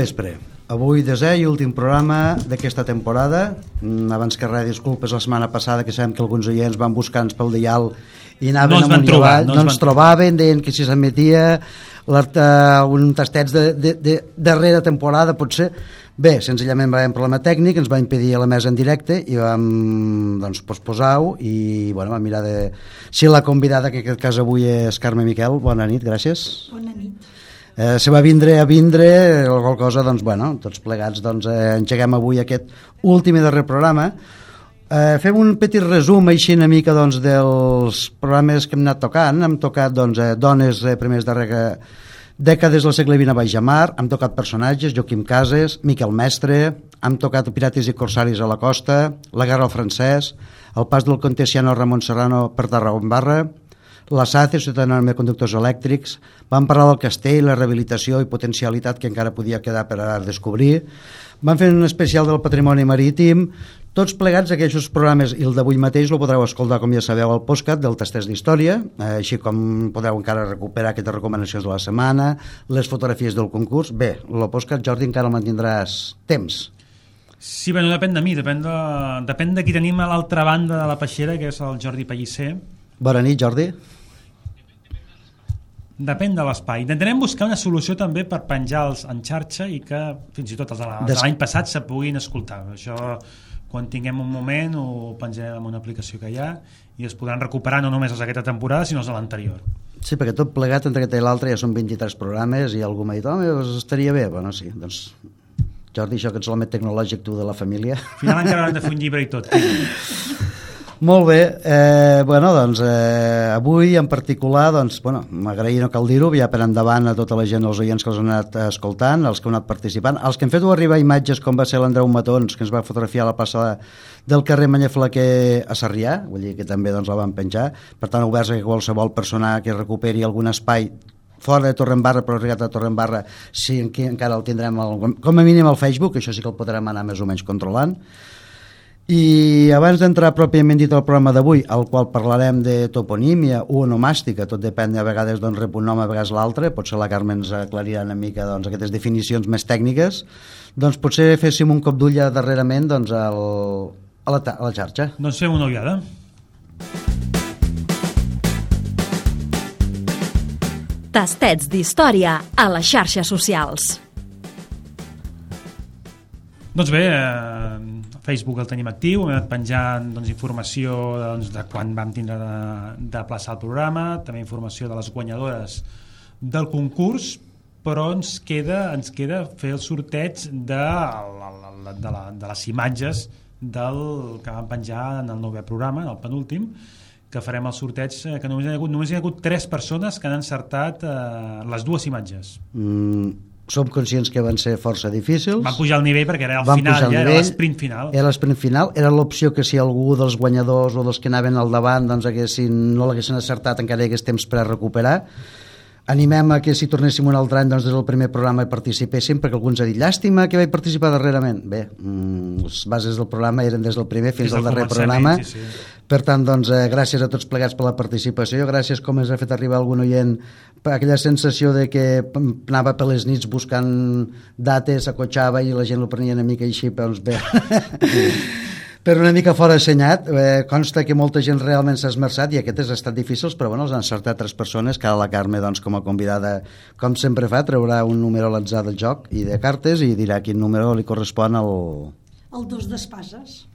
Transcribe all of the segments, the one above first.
Vespre. Avui desè i últim programa d'aquesta temporada. Mm, Abans que res, disculpes la setmana passada que sabem que alguns oients van buscar-nos pel dial i anaven No amunt i trobar, avall, no no, ens ens van- trobaven, deien que si s'emetia eh, un tastets de, de, de darrera temporada potser. Bé, senzillament va haver un problema tècnic, ens va impedir la mesa en directe i vam doncs, posposar-ho i bueno, vam mirar de... Si la convidada, que en aquest cas avui és Carme Miquel, bona nit, gràcies. Bona nit. Eh, se va vindre a vindre alguna cosa, doncs, bueno, tots plegats doncs, eh, engeguem avui aquest últim i darrer programa. Eh, fem un petit resum així una mica doncs, dels programes que hem anat tocant. Hem tocat doncs, eh, dones eh, primers darrere dècades del segle XX a Baix Mar, hem tocat personatges, Joaquim Cases, Miquel Mestre, hem tocat pirates i corsaris a la costa, la guerra al francès, el pas del contessiano Ramon Serrano per Tarragombarra, la SACE, Societat Anònima de Conductors Elèctrics, vam parlar del castell, la rehabilitació i potencialitat que encara podia quedar per a descobrir, vam fer un especial del patrimoni marítim, tots plegats aquests programes, i el d'avui mateix el podreu escoltar, com ja sabeu, al postcat del Tasters d'Història, eh, així com podeu encara recuperar aquestes recomanacions de la setmana, les fotografies del concurs. Bé, el postcat, Jordi, encara el mantindràs temps. Sí, bueno, depèn de mi, depèn de, depèn de qui tenim a l'altra banda de la peixera, que és el Jordi Pellicer. Bona nit, Jordi. Depèn de l'espai. Intentarem buscar una solució també per penjar-los en xarxa i que fins i tot els de la- de Des- l'any passat se puguin escoltar. Això, quan tinguem un moment, ho penjarem en una aplicació que hi ha i es podran recuperar no només els d'aquesta temporada, sinó els de l'anterior. Sí, perquè tot plegat entre aquest i l'altre ja són 23 programes i algú m'ha dit, home, doncs estaria bé. Bueno, sí, doncs... Jordi, això que ets l'home tecnològic tu de la família. Al final encara hem de fer un llibre i tot. Molt bé, eh, bueno, doncs eh, avui en particular, doncs, bueno, m'agraï, no cal dir-ho, ja per endavant a tota la gent, els oients que els han anat escoltant, els que han anat participant, els que han fet arribar imatges com va ser l'Andreu Matons, que ens va fotografiar a la plaça del carrer Manyaflaquer a Sarrià, vull dir que també doncs, la van penjar, per tant, oberts a qualsevol persona que recuperi algun espai fora de Torrembarra, però arribat a Torrembarra, sí, aquí encara el tindrem, al, com a mínim al Facebook, això sí que el podrem anar més o menys controlant, i abans d'entrar pròpiament dit al programa d'avui, al qual parlarem de toponímia o onomàstica, tot depèn a vegades d'on rep un nom, a vegades l'altre, potser la Carme ens aclarirà una mica doncs, aquestes definicions més tècniques, doncs potser féssim un cop d'ull darrerament doncs, al, a, la, a la xarxa. doncs fem una ullada. Tastets d'història a les xarxes socials. Doncs bé, eh, Facebook el tenim actiu, hem anat penjant doncs, informació doncs, de quan vam tindre de, de plaçar el programa, també informació de les guanyadores del concurs, però ens queda, ens queda fer el sorteig de, la, de, la, de les imatges del que vam penjar en el nou programa, en el penúltim, que farem el sorteig, eh, que només hi ha hagut, només hi ha hagut tres persones que han encertat eh, les dues imatges. Mm, som conscients que van ser força difícils. Van pujar el nivell perquè era el Van final, el ja era nivell. l'esprint final. Era l'esprint final, era l'opció que si algú dels guanyadors o dels que anaven al davant doncs haguessin, no l'haguessin acertat encara hi hagués temps per a recuperar animem a que si tornéssim un altre any doncs des del primer programa hi participéssim perquè alguns ha dit llàstima que vaig participar darrerament. Bé, mm, les bases del programa eren des del primer fins al darrer programa. sí, sí. per tant doncs eh, gràcies a tots plegats per la participació. Gràcies com ens ha fet arribar algun oient per aquella sensació de que anava per les nits buscant dates, acotxava i la gent ho prenia una mica així doncs bé per una mica fora assenyat eh, consta que molta gent realment s'ha esmerçat i aquestes han estat difícils però bueno, els han encertat tres persones que ara la Carme doncs, com a convidada com sempre fa traurà un número a l'atzar del joc i de cartes i dirà quin número li correspon al, El dos d'espases.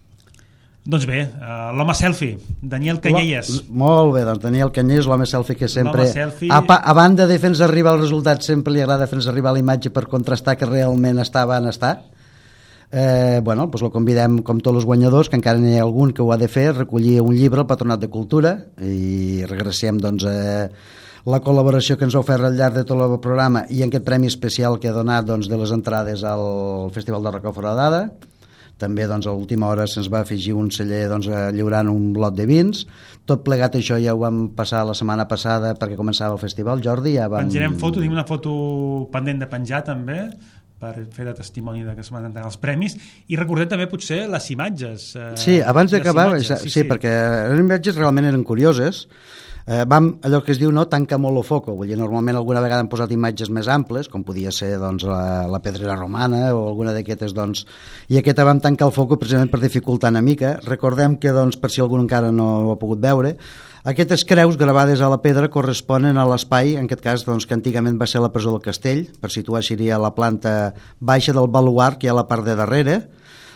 Doncs bé, uh, l'home selfie, Daniel Canyelles. Molt bé, doncs Daniel Canyés, l'home selfie que sempre... Selfie- A, pa, a banda de fer-nos arribar el resultat, sempre li agrada fer-nos arribar la imatge per contrastar que realment estava en estar. Eh, bueno, doncs el convidem, com tots els guanyadors, que encara n'hi ha algun que ho ha de fer, recollir un llibre al Patronat de Cultura i regressem doncs, eh, la col·laboració que ens ha ofert al llarg de tot el programa i en aquest premi especial que ha donat doncs, de les entrades al Festival de Roca Foradada també doncs, a última hora se'ns va afegir un celler doncs, lliurant un lot de vins. Tot plegat això ja ho vam passar la setmana passada perquè començava el festival. Jordi ja vam... Penjarem foto, tenim una foto pendent de penjar també per fer de testimoni de que es van entregar els premis i recordem també potser les imatges eh, Sí, abans d'acabar, sí, sí, sí, perquè les imatges realment eren curioses. eh, vam, allò que es diu, no, tanca molt el foco, vull dir, normalment alguna vegada han posat imatges més amples, com podia ser doncs, la, la pedrera romana o alguna d'aquestes, doncs, i aquesta vam tancar el foco precisament per dificultar una mica. Recordem que, doncs, per si algú encara no ho ha pogut veure, aquestes creus gravades a la pedra corresponen a l'espai, en aquest cas, doncs, que antigament va ser la presó del castell, per situar seria la planta baixa del baluart que hi ha a la part de darrere,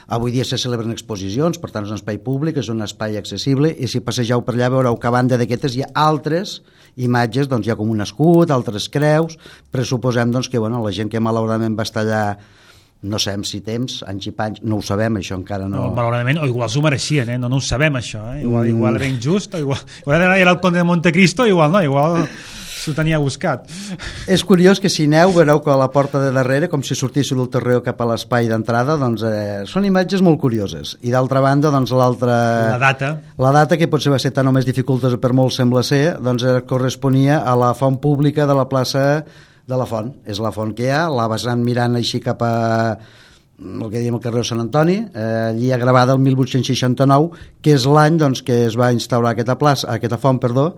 Avui dia se celebren exposicions, per tant és un espai públic, és un espai accessible i si passegeu per allà veureu que a banda d'aquestes hi ha altres imatges, doncs hi ha com un escut, altres creus, pressuposem doncs, que bueno, la gent que malauradament va estar allà no sabem si temps, anys i panys, no ho sabem, això encara no... no malauradament, o igual s'ho mereixien, eh? no, no ho sabem, això. Eh? Igual, mm. igual era injust, o igual, igual era el conde de Montecristo, igual no, igual s'ho tenia buscat. És curiós que si aneu veureu que a la porta de darrere, com si sortíssiu del terreu cap a l'espai d'entrada, doncs eh, són imatges molt curioses. I d'altra banda, doncs l'altra... La data. La data, que potser va ser tan o més dificultosa per molt sembla ser, doncs eh, corresponia a la font pública de la plaça de la font. És la font que hi ha, la vessant mirant així cap a el que diem el carrer Sant Antoni, eh, allí ha gravada el 1869, que és l'any doncs, que es va instaurar aquesta plaça, aquesta font, perdó,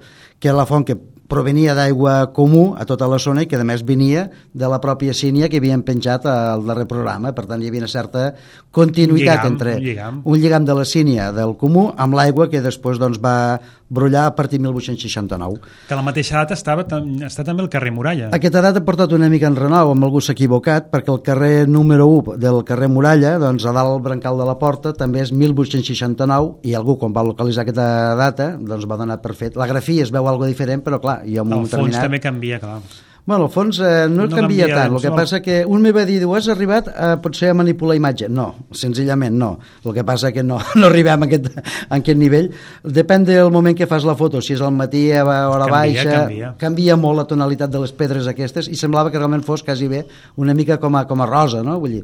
que és la font que provenia d'aigua comú a tota la zona i que a més venia de la pròpia sínia que havien penjat al darrer programa, per tant hi havia una certa continuïtat lligam, entre un lligam. un lligam de la sínia del comú amb l'aigua que després doncs, va brollar a partir de 1869. Que la mateixa data estava, està també el carrer Muralla. Aquesta data ha portat una mica en renou, amb algú s'ha equivocat, perquè el carrer número 1 del carrer Muralla, doncs a dalt el brancal de la porta, també és 1869, i algú quan va localitzar aquesta data doncs va donar per fet. La grafia es veu algo diferent, però clar, ha un el determinat... fons també canvia, clar. Bueno, al fons eh, no, no canvia, canvia tant, el que no. passa que un me va dir, has arribat a, potser a manipular imatge. No, senzillament no. El que passa que no, no arribem a aquest, a aquest nivell. Depèn del moment que fas la foto, si és al matí, a hora canvia, baixa, canvia. canvia molt la tonalitat de les pedres aquestes i semblava que realment fos quasi bé una mica com a, com a rosa, no? Vull dir,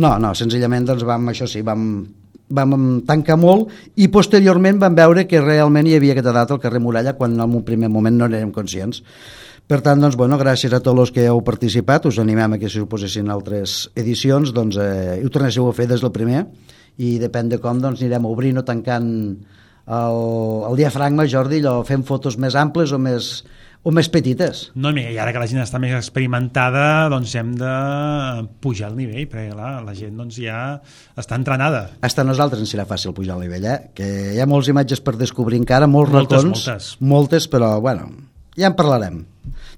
no, no, senzillament doncs vam, això sí, vam, vam tancar molt i posteriorment vam veure que realment hi havia aquesta data al carrer Muralla quan en un primer moment no érem conscients. Per tant, doncs, bueno, gràcies a tots els que heu participat, us animem a que si us posessin altres edicions, doncs, eh, ho tornéssiu a fer des del primer i depèn de com doncs, anirem obrint o tancant el, el diafragma, Jordi, allò, fem fotos més amples o més, o més petites. No, i ara que la gent està més experimentada, doncs hem de pujar el nivell, perquè clar, la gent doncs, ja està entrenada. Hasta a nosaltres ens serà fàcil pujar el nivell, eh? que hi ha moltes imatges per descobrir encara, molts moltes, racons, moltes. moltes, però bueno, ja en parlarem.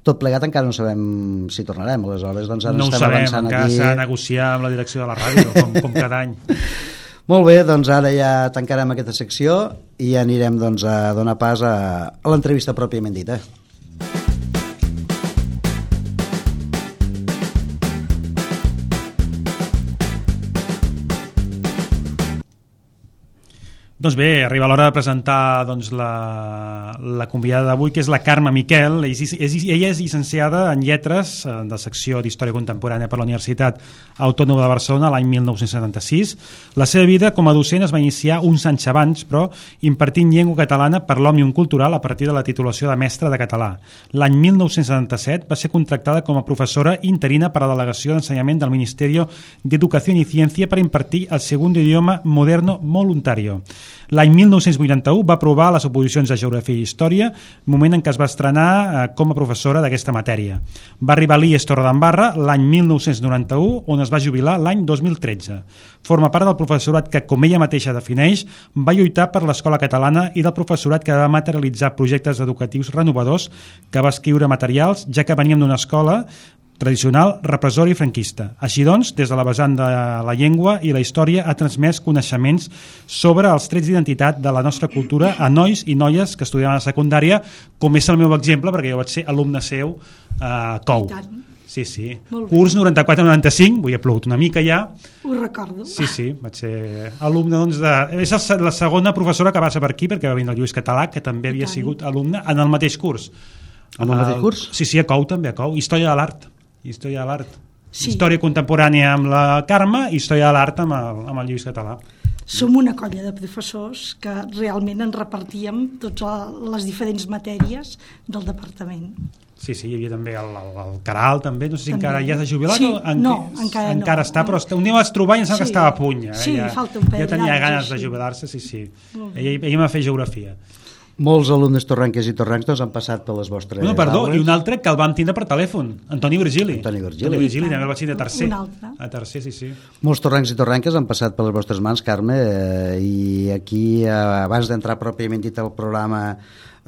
Tot plegat encara no sabem si tornarem, aleshores doncs ara no ho estem sabem, avançant encara aquí. s'ha de negociar amb la direcció de la ràdio, com, com cada any. Molt bé, doncs ara ja tancarem aquesta secció i ja anirem doncs, a donar pas a, a l'entrevista pròpiament dita. Doncs bé, arriba l'hora de presentar doncs, la, la convidada d'avui, que és la Carme Miquel. És, és, ella és llicenciada en lletres eh, de secció d'Història Contemporània per la Universitat Autònoma de Barcelona l'any 1976. La seva vida com a docent es va iniciar uns anys abans, però impartint llengua catalana per l'Òmnium Cultural a partir de la titulació de mestre de català. L'any 1977 va ser contractada com a professora interina per a la delegació d'ensenyament del Ministeri d'Educació i Ciència per impartir el segon idioma moderno voluntario. L'any 1981 va aprovar les oposicions de Geografia i Història, moment en què es va estrenar eh, com a professora d'aquesta matèria. Va arribar a l'IES Torredembarra l'any 1991, on es va jubilar l'any 2013. Forma part del professorat que, com ella mateixa defineix, va lluitar per l'escola catalana i del professorat que va materialitzar projectes educatius renovadors, que va escriure materials, ja que veníem d'una escola tradicional, repressor i franquista. Així doncs, des de la vessant de la llengua i la història ha transmès coneixements sobre els trets d'identitat de la nostra cultura a nois i noies que estudien a la secundària, com és el meu exemple, perquè jo vaig ser alumne seu a COU. Sí, sí. Curs 94-95, vull ha plogut una mica ja. Ho recordo. Sí, sí, vaig ser alumne doncs, de... És la segona professora que va ser per aquí, perquè va venir el Lluís Català, que també havia sigut alumne en el mateix curs. En el mateix curs? Sí, sí, a COU també, a COU. Història de l'art. Història de l'art. Sí. Història contemporània amb la Carme, història de l'art amb, el, amb el Lluís Català. Som una colla de professors que realment ens repartíem totes les diferents matèries del departament. Sí, sí, hi havia també el, el, el Caral, també, no sé si També. encara ja s'ha jubilat Sí, o en, no, encara no. encara està, però un dia vaig trobar i em sembla que Sí. estava a puny. Eh? Sí, ja, falta un pèl Ja tenia ganes de sí. jubilar-se, sí, sí. Molt bé. Ella, ella m'ha fet geografia. Molts alumnes torranques i torrancs doncs, han passat per les vostres No, perdó, aules. i un altre que el vam tindre per telèfon, Antoni Virgili. Antoni Virgili. Antoni Virgili, també el vaig tindre a tercer. Un altre. A tercer, sí, sí. Molts torrancs i torranques han passat per les vostres mans, Carme, eh, i aquí, eh, abans d'entrar pròpiament dit al programa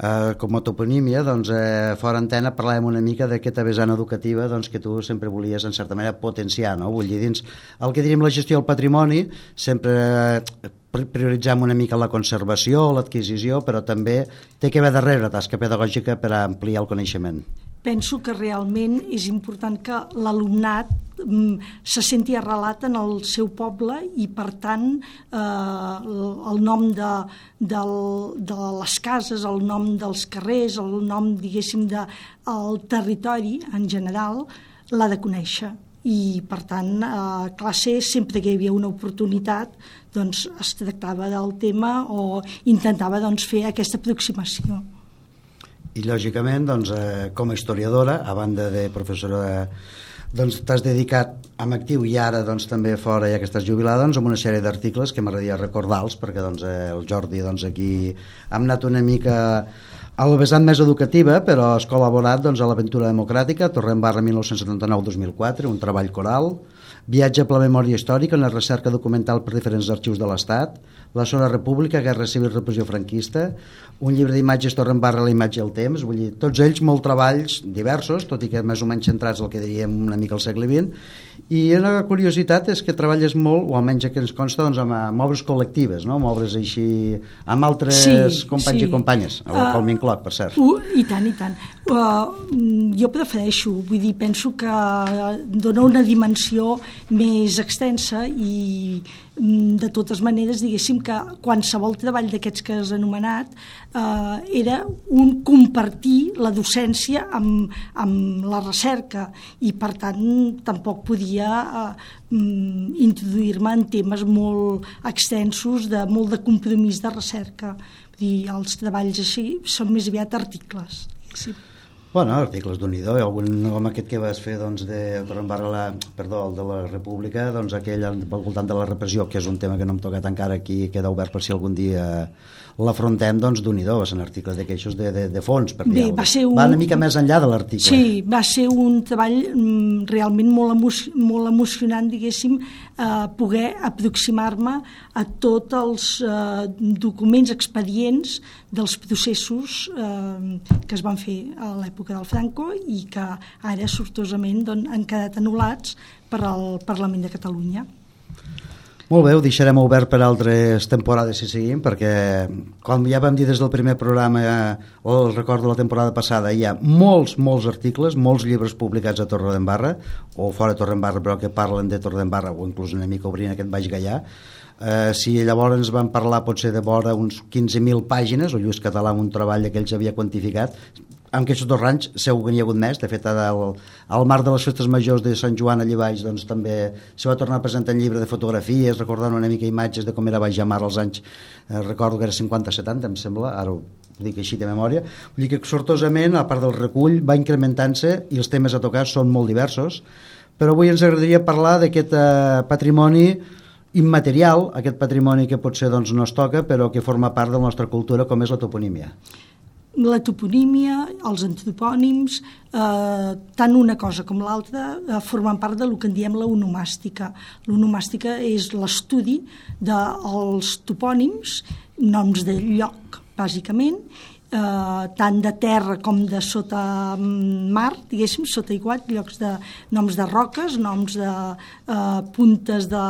eh, com a toponímia, doncs, eh, fora antena parlàvem una mica d'aquesta vessant educativa doncs, que tu sempre volies, en certa manera, potenciar, no? Vull dir, dins el que diríem la gestió del patrimoni, sempre eh, prioritzem una mica la conservació, l'adquisició, però també té que haver darrere tasca pedagògica per a ampliar el coneixement. penso que realment és important que l'alumnat mm, se senti arrelat en el seu poble i per tant eh, el, nom de, del, de les cases, el nom dels carrers, el nom diguéssim de, el territori en general l'ha de conèixer i per tant a classe sempre que hi havia una oportunitat doncs es tractava del tema o intentava doncs, fer aquesta aproximació. I lògicament, doncs, eh, com a historiadora, a banda de professora, doncs t'has dedicat amb actiu i ara doncs, també fora, ja que estàs jubilada, doncs, amb una sèrie d'articles que m'agradaria recordar-los, perquè doncs, eh, el Jordi doncs, aquí hem anat una mica a la vessant més educativa, però has col·laborat doncs, a l'Aventura Democràtica, Torrent Barra 1979-2004, un treball coral, viatge per la memòria històrica, una recerca documental per diferents arxius de l'Estat, la Sora República, Guerra Civil, Repressió Franquista, un llibre d'imatges Torrent Barra, la imatge i el temps, vull dir, tots ells molt treballs diversos, tot i que més o menys centrats al que diríem una mica al segle XX, i una curiositat és que treballes molt, o almenys que ens consta, doncs, amb, amb obres col·lectives, no? amb obres així, amb altres Sí, companys sí. i companyes, a la Ah, qual m'incloc, per cert. Uh, I tant, i tant. Uh, jo prefereixo, vull dir, penso que dona una dimensió més extensa i mm, de totes maneres, diguéssim que qualsevol treball d'aquests que has anomenat eh, era un compartir la docència amb, amb la recerca i per tant tampoc podia eh, mm, introduir-me en temes molt extensos, de molt de compromís de recerca. Vull dir, els treballs així són més aviat articles. Sí. Bueno, articles d'un idó, i algun com aquest que vas fer doncs, de la, perdó, el de la República, doncs aquell al voltant de la repressió, que és un tema que no hem tocat encara aquí, queda obert per si algun dia l'afrontem, doncs d'un idó, va ser un article de queixos de, de, de fons, per Bé, va ser un- Va una mica més enllà de l'article. Sí, va ser un treball mm, realment molt, emo molt emocionant, diguéssim, eh, poder aproximar-me a tots els eh, documents, expedients dels processos eh, que es van fer a l'època del Franco i que ara sortosament doncs, han quedat anul·lats per al Parlament de Catalunya. Molt bé, ho deixarem obert per altres temporades si seguim, perquè com ja vam dir des del primer programa, o el record de la temporada passada, hi ha molts, molts articles, molts llibres publicats a Torredembarra, o fora de Torredembarra, però que parlen de Torredembarra, o inclús una mica obrint aquest Baix Gaià. Eh, si llavors ens van parlar potser de vora uns 15.000 pàgines, o Lluís Català un treball que ells havia quantificat, amb aquests dos anys segur que n'hi ha hagut més, de fet al, al marc de les festes majors de Sant Joan allà baix doncs, també se va tornar a presentar un llibre de fotografies recordant una mica imatges de com era Baix Mar als anys, eh, recordo que era 50-70 em sembla, ara ho dic així de memòria. Vull dir que sortosament a part del recull va incrementant-se i els temes a tocar són molt diversos. Però avui ens agradaria parlar d'aquest eh, patrimoni immaterial, aquest patrimoni que potser doncs, no es toca però que forma part de la nostra cultura com és la toponímia la toponímia, els antropònims, eh, tant una cosa com l'altra eh, formen part del que en diem la onomàstica. L'onomàstica és l'estudi dels topònims, noms de lloc, bàsicament, eh, tant de terra com de sota mm, mar, diguéssim, sota iguat, llocs de noms de roques, noms de eh, puntes de,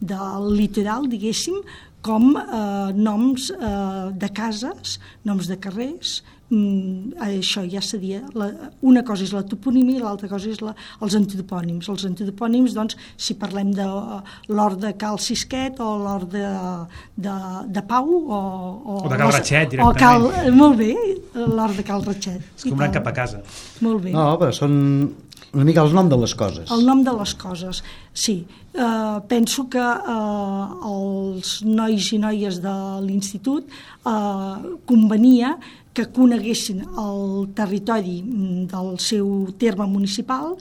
del litoral, diguéssim, com eh, noms eh, de cases, noms de carrers, mm, això ja seria... La, una cosa és la toponímia i l'altra cosa és la, els antropònims. Els antropònims, doncs, si parlem de uh, l'hort de Cal Sisquet o l'hort de, de, de Pau o... O, O de Cal Ratxet, O Cal, directament. eh, molt bé, l'hort de Cal Ratxet. És com anar cap a casa. Molt bé. No, però són una mica els noms de les coses. El nom de les coses, sí. Eh, penso que eh, els nois i noies de l'institut eh, convenia que coneguessin el territori mm, del seu terme municipal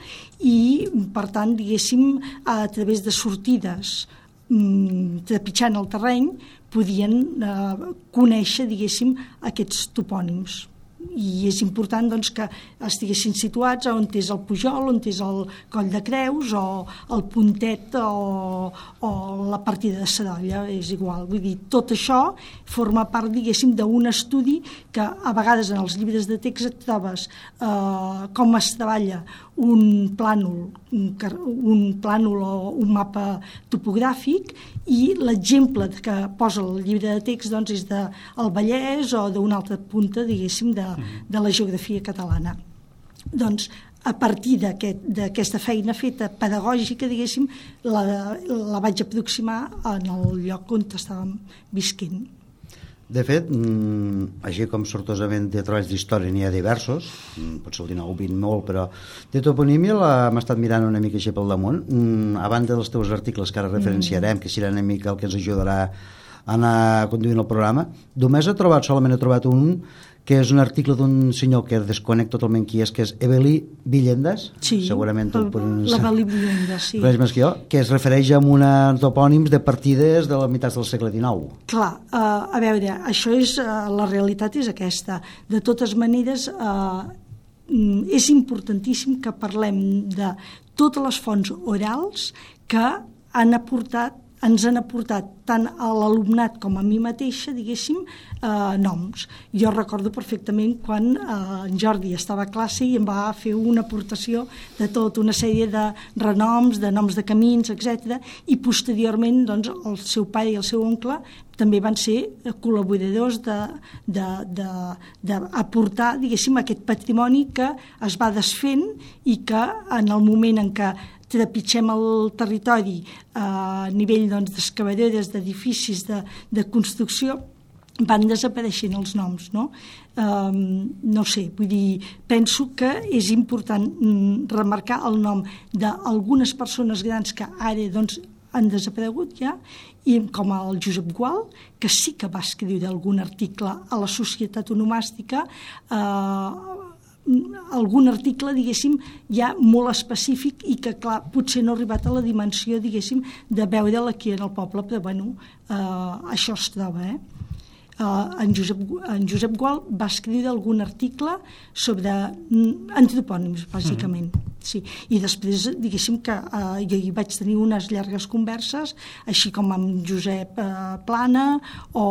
i, per tant, diguéssim, a través de sortides mm, trepitjant el terreny, podien eh, conèixer, diguéssim, aquests topònims i és important doncs, que estiguessin situats on és el Pujol, on és el Coll de Creus o el Puntet o, o la partida de Sadolla, és igual. Vull dir, tot això forma part, diguéssim, d'un estudi que a vegades en els llibres de text et trobes eh, com es treballa un plànol, un, un plànol o un mapa topogràfic i l'exemple que posa el llibre de text doncs, és del de Vallès o d'una altra punta, diguéssim, de, de la geografia catalana. Doncs a partir d'aquesta aquest, feina feta pedagògica, diguéssim, la, la vaig aproximar en el lloc on estàvem visquent. De fet, mmm, així com sortosament de treballs d'història n'hi ha diversos, mm, potser el 19 o 20 molt, però de toponímia l'hem estat mirant una mica així pel damunt. Mm, a banda dels teus articles que ara referenciarem, mm. que serà una mica el que ens ajudarà a anar conduint el programa, només he trobat, solament he trobat un que és un article d'un senyor que desconec totalment qui és, que és Evelí Villendas, sí, segurament tu l'Evelí Villendas, sí. més que jo, que es refereix a una topònims de partides de la meitat del segle XIX. Clar, uh, a veure, això és, uh, la realitat és aquesta. De totes maneres, uh, és importantíssim que parlem de totes les fonts orals que han aportat ens han aportat tant a l'alumnat com a mi mateixa, diguéssim, eh, noms. Jo recordo perfectament quan eh, en Jordi estava a classe i em va fer una aportació de tota una sèrie de renoms, de noms de camins, etc. I posteriorment doncs, el seu pare i el seu oncle també van ser col·laboradors d'aportar, diguéssim, aquest patrimoni que es va desfent i que en el moment en què trepitgem el territori a nivell doncs, d'excavadores, d'edificis, de, de construcció, van desapareixent els noms, no? Um, no sé, vull dir, penso que és important mm, remarcar el nom d'algunes persones grans que ara doncs, han desaparegut ja, i com el Josep Gual, que sí que va escriure algun article a la Societat Onomàstica eh, algun article, diguéssim, ja molt específic i que, clar, potser no ha arribat a la dimensió, diguéssim, de veure'l aquí en el poble, però, bueno, eh, això es troba, eh? Uh, en, Josep, en Josep Gual va escriure algun article sobre mm, antropònims, bàsicament. Mm -hmm. Sí. I després, diguéssim que eh, jo hi vaig tenir unes llargues converses, així com amb Josep eh, Plana o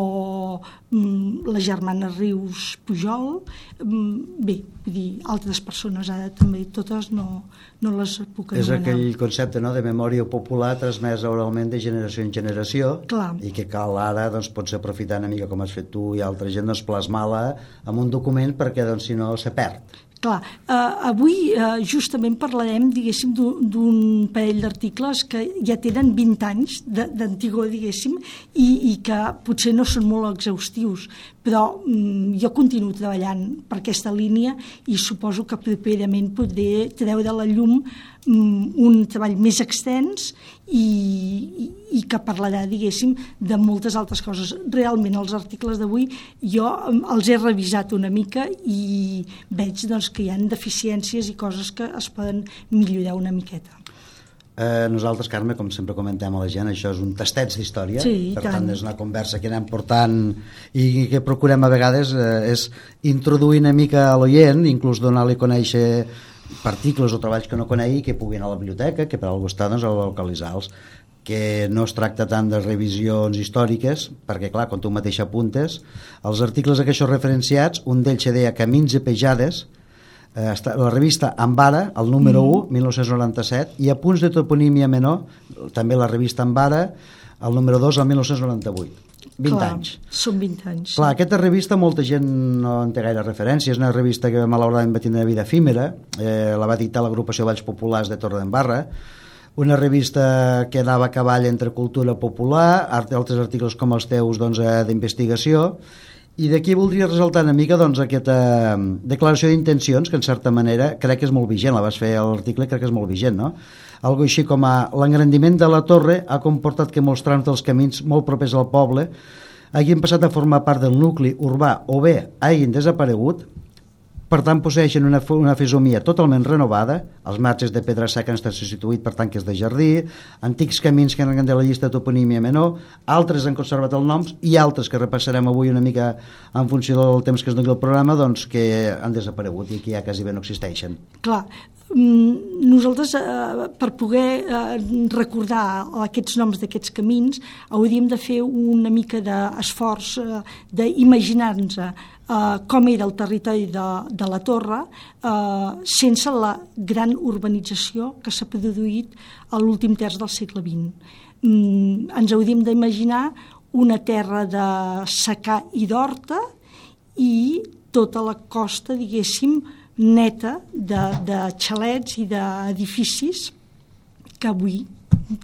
mm, la germana Rius Pujol. Mm, bé, vull dir, altres persones ara també, totes no, no les puc anomenar. És aquell concepte no, de memòria popular transmesa oralment de generació en generació Clar. i que cal ara, doncs, pots aprofitar una mica com has fet tu i altra gent, doncs, plasmar-la en un document perquè, doncs, si no, se perd. Clar, eh, avui eh, justament parlarem, diguéssim, d'un parell d'articles que ja tenen 20 anys d'antigor, diguéssim, i, i que potser no són molt exhaustius, però mm, jo continuo treballant per aquesta línia i suposo que properament podré treure de la llum mm, un treball més extens i, i, i que parlarà, diguéssim, de moltes altres coses. Realment els articles d'avui jo els he revisat una mica i veig doncs, que hi ha deficiències i coses que es poden millorar una miqueta. Eh, nosaltres, Carme, com sempre comentem a la gent, això és un tastets d'història, sí, per tant. tant és una conversa que anem portant i que procurem a vegades eh, és introduir una mica a l'oient, inclús donar-li a conèixer particles o treballs que no conegui que puguin a la biblioteca, que per algú està doncs, a localitzar-los que no es tracta tant de revisions històriques, perquè clar, quan tu mateix apuntes, els articles aquests referenciats, un d'ells se deia Camins i Pejades, eh, la revista Ambara, el número mm. 1, 1997, i a punts de toponímia menor, també la revista Ambara, el número 2, el 1998. 20 Clar, anys. Són 20 anys. Clar, aquesta revista molta gent no en té gaire referència, és una revista que malauradament va tindre vida efímera, eh, la va dictar l'agrupació Valls Populars de Torredembarra, una revista que anava a cavall entre cultura popular, altres articles com els teus doncs, eh, d'investigació, doncs, i d'aquí voldria ressaltar una mica doncs, aquesta mm, declaració d'intencions, que en certa manera crec que és molt vigent, la vas fer a l'article, crec que és molt vigent, no? Algo així com a l'engrandiment de la torre ha comportat que molts trams dels camins molt propers al poble hagin passat a formar part del nucli urbà o bé hagin desaparegut per tant posseixen una, una fesomia totalment renovada, els marges de pedra seca han estat substituïts per tanques de jardí, antics camins que han de la llista de toponímia menor, altres han conservat els noms i altres que repassarem avui una mica en funció del temps que es doni el programa doncs que han desaparegut i que ja quasi bé no existeixen. Clar, nosaltres eh, per poder eh, recordar aquests noms d'aquests camins hauríem de fer una mica d'esforç eh, d'imaginar-nos eh, com era el territori de, de la Torre eh, sense la gran urbanització que s'ha produït a l'últim terç del segle XX. Mm, ens hauríem d'imaginar una terra de secà i d'horta i tota la costa, diguéssim, neta de, de xalets i d'edificis que avui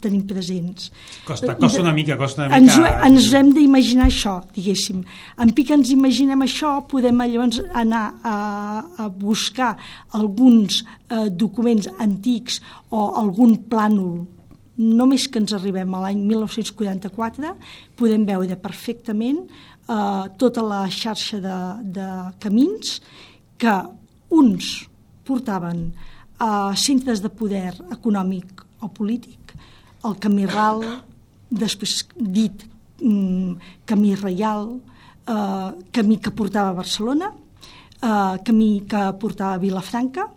tenim presents. Costa, costa una mica, costa una mica... Ens, ens hem d'imaginar això, diguéssim. En pic ens imaginem això, podem llavors anar a, a buscar alguns eh, documents antics o algun plànol només que ens arribem a l'any 1944 podem veure perfectament eh, tota la xarxa de, de camins que uns portaven a centres de poder econòmic o polític, el camí ral, després dit mm, camí reial, eh, camí que portava a Barcelona, eh, camí que portava a Vilafranca,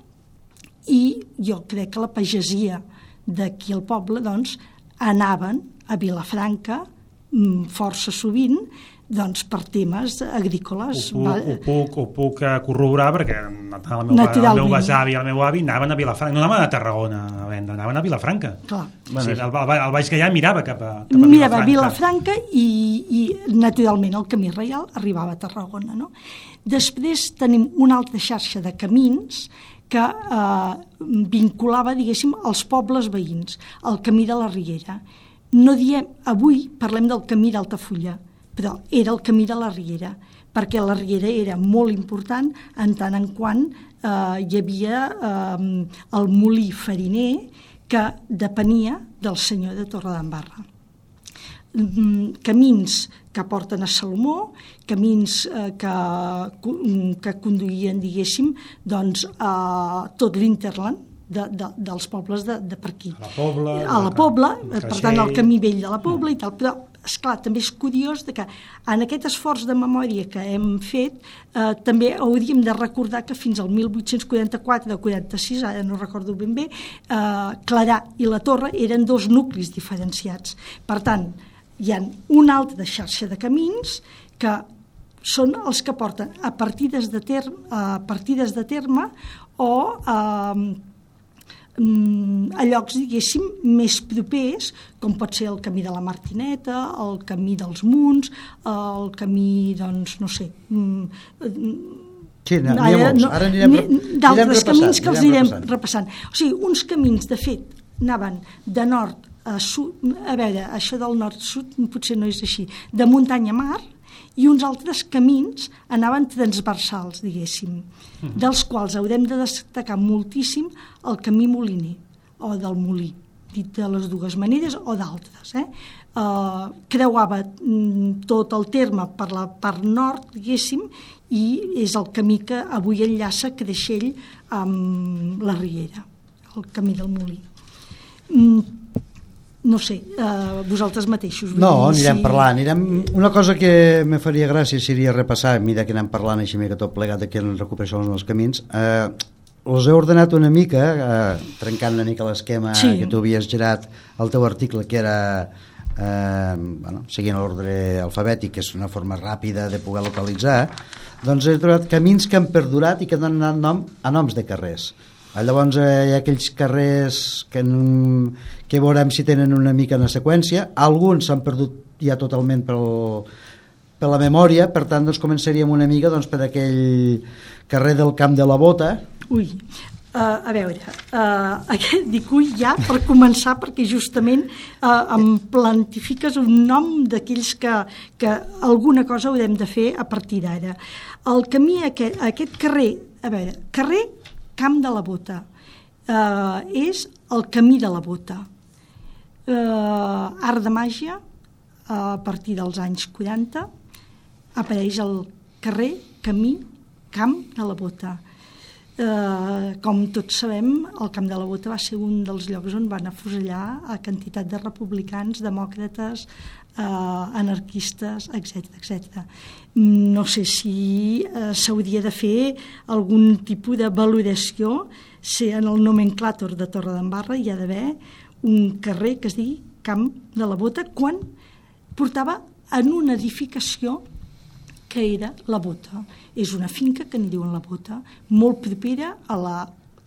i jo crec que la pagesia d'aquí al poble doncs, anaven a Vilafranca mm, força sovint doncs, per temes agrícoles. Ho puc, ho puc, ho puc eh, corroborar perquè el meu, el meu besavi i el meu avi anaven a Vilafranca, no anaven a Tarragona a vendre, anaven a Vilafranca. Clar. Bueno, sí, el, el, el Baix Gaià mirava cap a, cap a mirava Vilafranca. Vilafranca i, i naturalment el camí reial arribava a Tarragona. No? Després tenim una altra xarxa de camins que eh, vinculava, diguéssim, els pobles veïns, el camí de la Riera. No diem, avui parlem del camí d'Altafulla, però era el camí de la Riera, perquè la Riera era molt important en tant en quant eh, hi havia eh, el molí fariner que depenia del senyor de Torredembarra. Mm, camins que porten a Salomó, camins eh, que, que conduïen, diguéssim, doncs, a tot l'Interland, de, de, dels pobles de, de per aquí. A la Pobla. A la Pobla, per tant, el camí vell de la Pobla i tal, però esclar, també és curiós que en aquest esforç de memòria que hem fet eh, també hauríem de recordar que fins al 1844 o 46, ara no recordo ben bé, eh, Clarà i la Torre eren dos nuclis diferenciats. Per tant, hi ha una altra xarxa de camins que són els que porten a partides de terme, a partides de terme o a, a llocs, diguéssim, més propers, com pot ser el camí de la Martineta, el camí dels Munts, el camí, doncs, no sé... Sí, n'hi ha molts. Ara anirem, D'altres camins que els anirem repassant. repassant. O sigui, uns camins, de fet, anaven de nord a sud, a veure, això del nord-sud potser no és així, de muntanya a mar, i uns altres camins anaven transversals, diguéssim, mm. dels quals haurem de destacar moltíssim el camí moliner, o del molí, dit de les dues maneres, o d'altres. Eh? Uh, creuava mm, tot el terme per la part nord, diguéssim, i és el camí que avui enllaça Creixell amb la Riera, el camí del molí. Mm, no sé, uh, vosaltres mateixos. No, anirem si... parlant. Anirem... Una cosa que me faria gràcia seria repassar, mira que anem parlant així mica tot plegat que en recuperació dels camins, eh, us he ordenat una mica, eh, trencant una mica l'esquema sí. que tu havies gerat al teu article, que era eh, bueno, seguint l'ordre alfabètic, que és una forma ràpida de poder localitzar, doncs he trobat camins que han perdurat i que han donat nom a noms de carrers. Llavors eh, hi ha aquells carrers que, que veurem si tenen una mica en seqüència. Alguns s'han perdut ja totalment pel, per la memòria, per tant doncs, començaríem una mica doncs, per aquell carrer del Camp de la Bota. Ui, Uh, a veure, uh, aquest dic ui ja per començar perquè justament uh, em plantifiques un nom d'aquells que, que alguna cosa haurem de fer a partir d'ara. El camí, aquest, aquest carrer, a veure, carrer Camp de la Bota. Eh, és el camí de la Bota. Eh, art de màgia, a partir dels anys 40, apareix el carrer, camí, camp de la Bota. eh, com tots sabem, el Camp de la Bota va ser un dels llocs on van afusellar a quantitat de republicans, demòcrates, eh, anarquistes, etc etc. No sé si eh, s'hauria de fer algun tipus de valoració si en el nomenclàtor de Torre d'Embarra hi ha d'haver un carrer que es digui Camp de la Bota quan portava en una edificació que era la Bota. És una finca que n'hi diuen la Bota, molt propera a la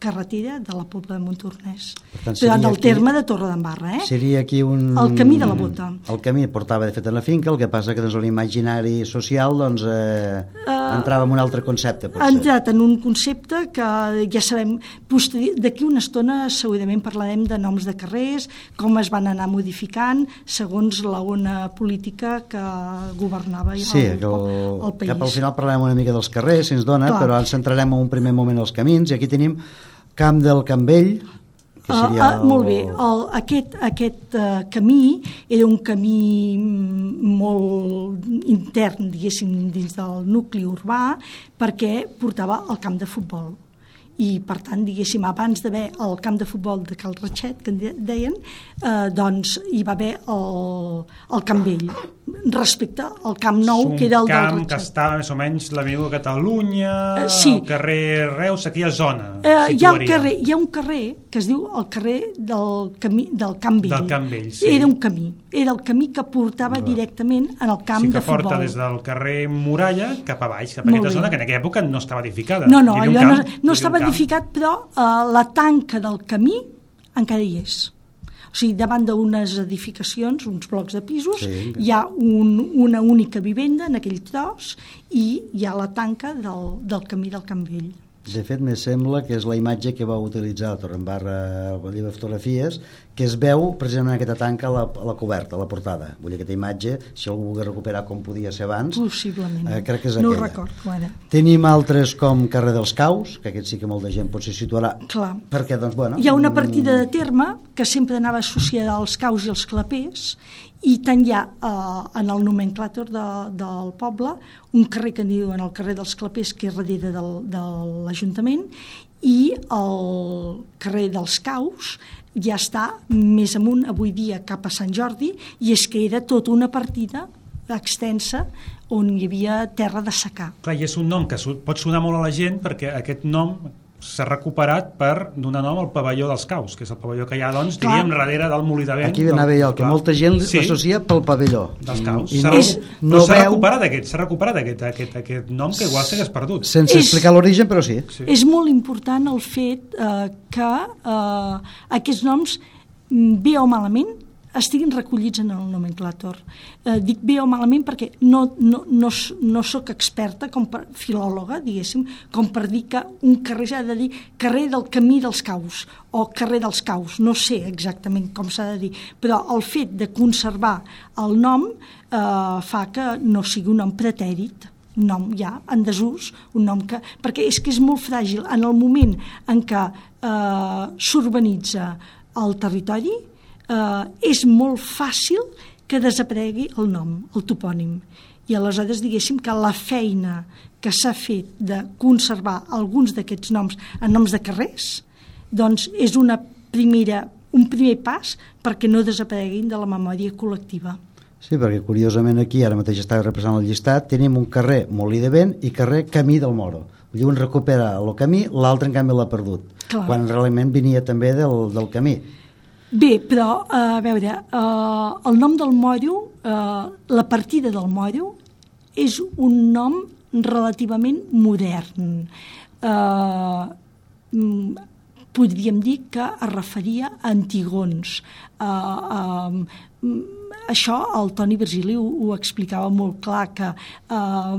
carretera de la Pobla de Montornès. Per tant, seria del aquí, terme de Torre d'Embarra, eh? Seria aquí un... El camí de la Bota. El camí portava, de fet, a la finca, el que passa que doncs, l'imaginari social doncs, eh, uh, entrava en un altre concepte, potser. Ha entrat en un concepte que ja sabem, d'aquí una estona segurament parlarem de noms de carrers, com es van anar modificant segons la ona política que governava sí, el, el, el país. Cap al final parlarem una mica dels carrers, si ens dona, Clar. però ens centrarem en un primer moment als camins, i aquí tenim Camp del Campell, que ah, seria uh, uh, molt bé, el, aquest, aquest uh, camí era un camí molt intern, diguéssim, dins del nucli urbà, perquè portava al camp de futbol. I per tant, diguéssim, abans d'haver el camp de futbol de Cal Ratxet, que en deien, eh, doncs hi va haver el, el Camp Vell respecte al Camp Nou, que era el del Ratxet. Un camp que estava més o menys l'Avinguda Catalunya, uh, sí. el carrer Reus, aquella zona. Uh, hi, ha un carrer, hi ha un carrer que es diu el carrer del, camí, del Camp Vell. Del Camp Vell, sí. Era un camí, era el camí que portava no. directament en el camp sí, de futbol. Que porta des del carrer Muralla cap a baix, cap a aquesta zona que en aquella època no estava edificada. No, no, allò camp, no, no estava edificat, però uh, la tanca del camí encara hi és. O sigui, davant d'unes edificacions, uns blocs de pisos, sí. hi ha un, una única vivenda en aquell tros i hi ha la tanca del, del camí del Camp Vell. De fet, me sembla que és la imatge que va utilitzar Torrenbarra al llibre de fotografies, que es veu precisament aquesta tanca a la, a la coberta, a la portada. Vull dir, aquesta imatge, si algú volgués recuperar com podia ser abans... Possiblement. Eh, crec que és no aquella. No recordo ara. Tenim altres com Carrer dels Caus, que aquest sí que molta gent potser situarà. Clar. Perquè, doncs, bueno... Hi ha una partida de terme que sempre anava associada als caus i als clapers i tant hi ha eh, en el nomenclàtor de, del poble un carrer que en el carrer dels Clapers que és darrere del, de l'Ajuntament i el carrer dels Caus ja està més amunt avui dia cap a Sant Jordi i és que era tota una partida extensa on hi havia terra de secar. Clar, i és un nom que pot sonar molt a la gent perquè aquest nom s'ha recuperat per donar nom al pavelló dels caus, que és el pavelló que hi ha, doncs, diríem, Clar. darrere del molí de vent. Aquí anava jo, que molta gent sí. l'associa pel pavelló. Dels caus. I no, és, no s'ha veu... recuperat aquest, s'ha recuperat aquest, aquest, aquest nom que igual s'hagués perdut. Sense és, explicar l'origen, però sí. sí. És molt important el fet eh, que eh, aquests noms, bé o malament, estiguin recollits en el nomenclàtor. Eh, dic bé o malament perquè no, no, no, no sóc experta com per filòloga, diguéssim, com per dir que un carrer s'ha de dir carrer del camí dels caus o carrer dels caus, no sé exactament com s'ha de dir, però el fet de conservar el nom eh, fa que no sigui un nom pretèrit, un nom ja en desús, un nom que... perquè és que és molt fràgil en el moment en què eh, s'urbanitza el territori, eh, és molt fàcil que desaparegui el nom, el topònim. I aleshores diguéssim que la feina que s'ha fet de conservar alguns d'aquests noms en noms de carrers, doncs és una primera, un primer pas perquè no desapareguin de la memòria col·lectiva. Sí, perquè curiosament aquí, ara mateix està representant el llistat, tenim un carrer Molí de Vent i carrer Camí del Moro. Vull dir, un recupera el camí, l'altre en canvi l'ha perdut, Clar. quan realment venia també del, del camí. Bé, però, eh, a veure, uh, el nom del Moro, uh, la partida del Moro, és un nom relativament modern. Uh, podríem dir que es referia a antigons. Uh, uh, això el Toni Virgili ho, ho explicava molt clar que uh,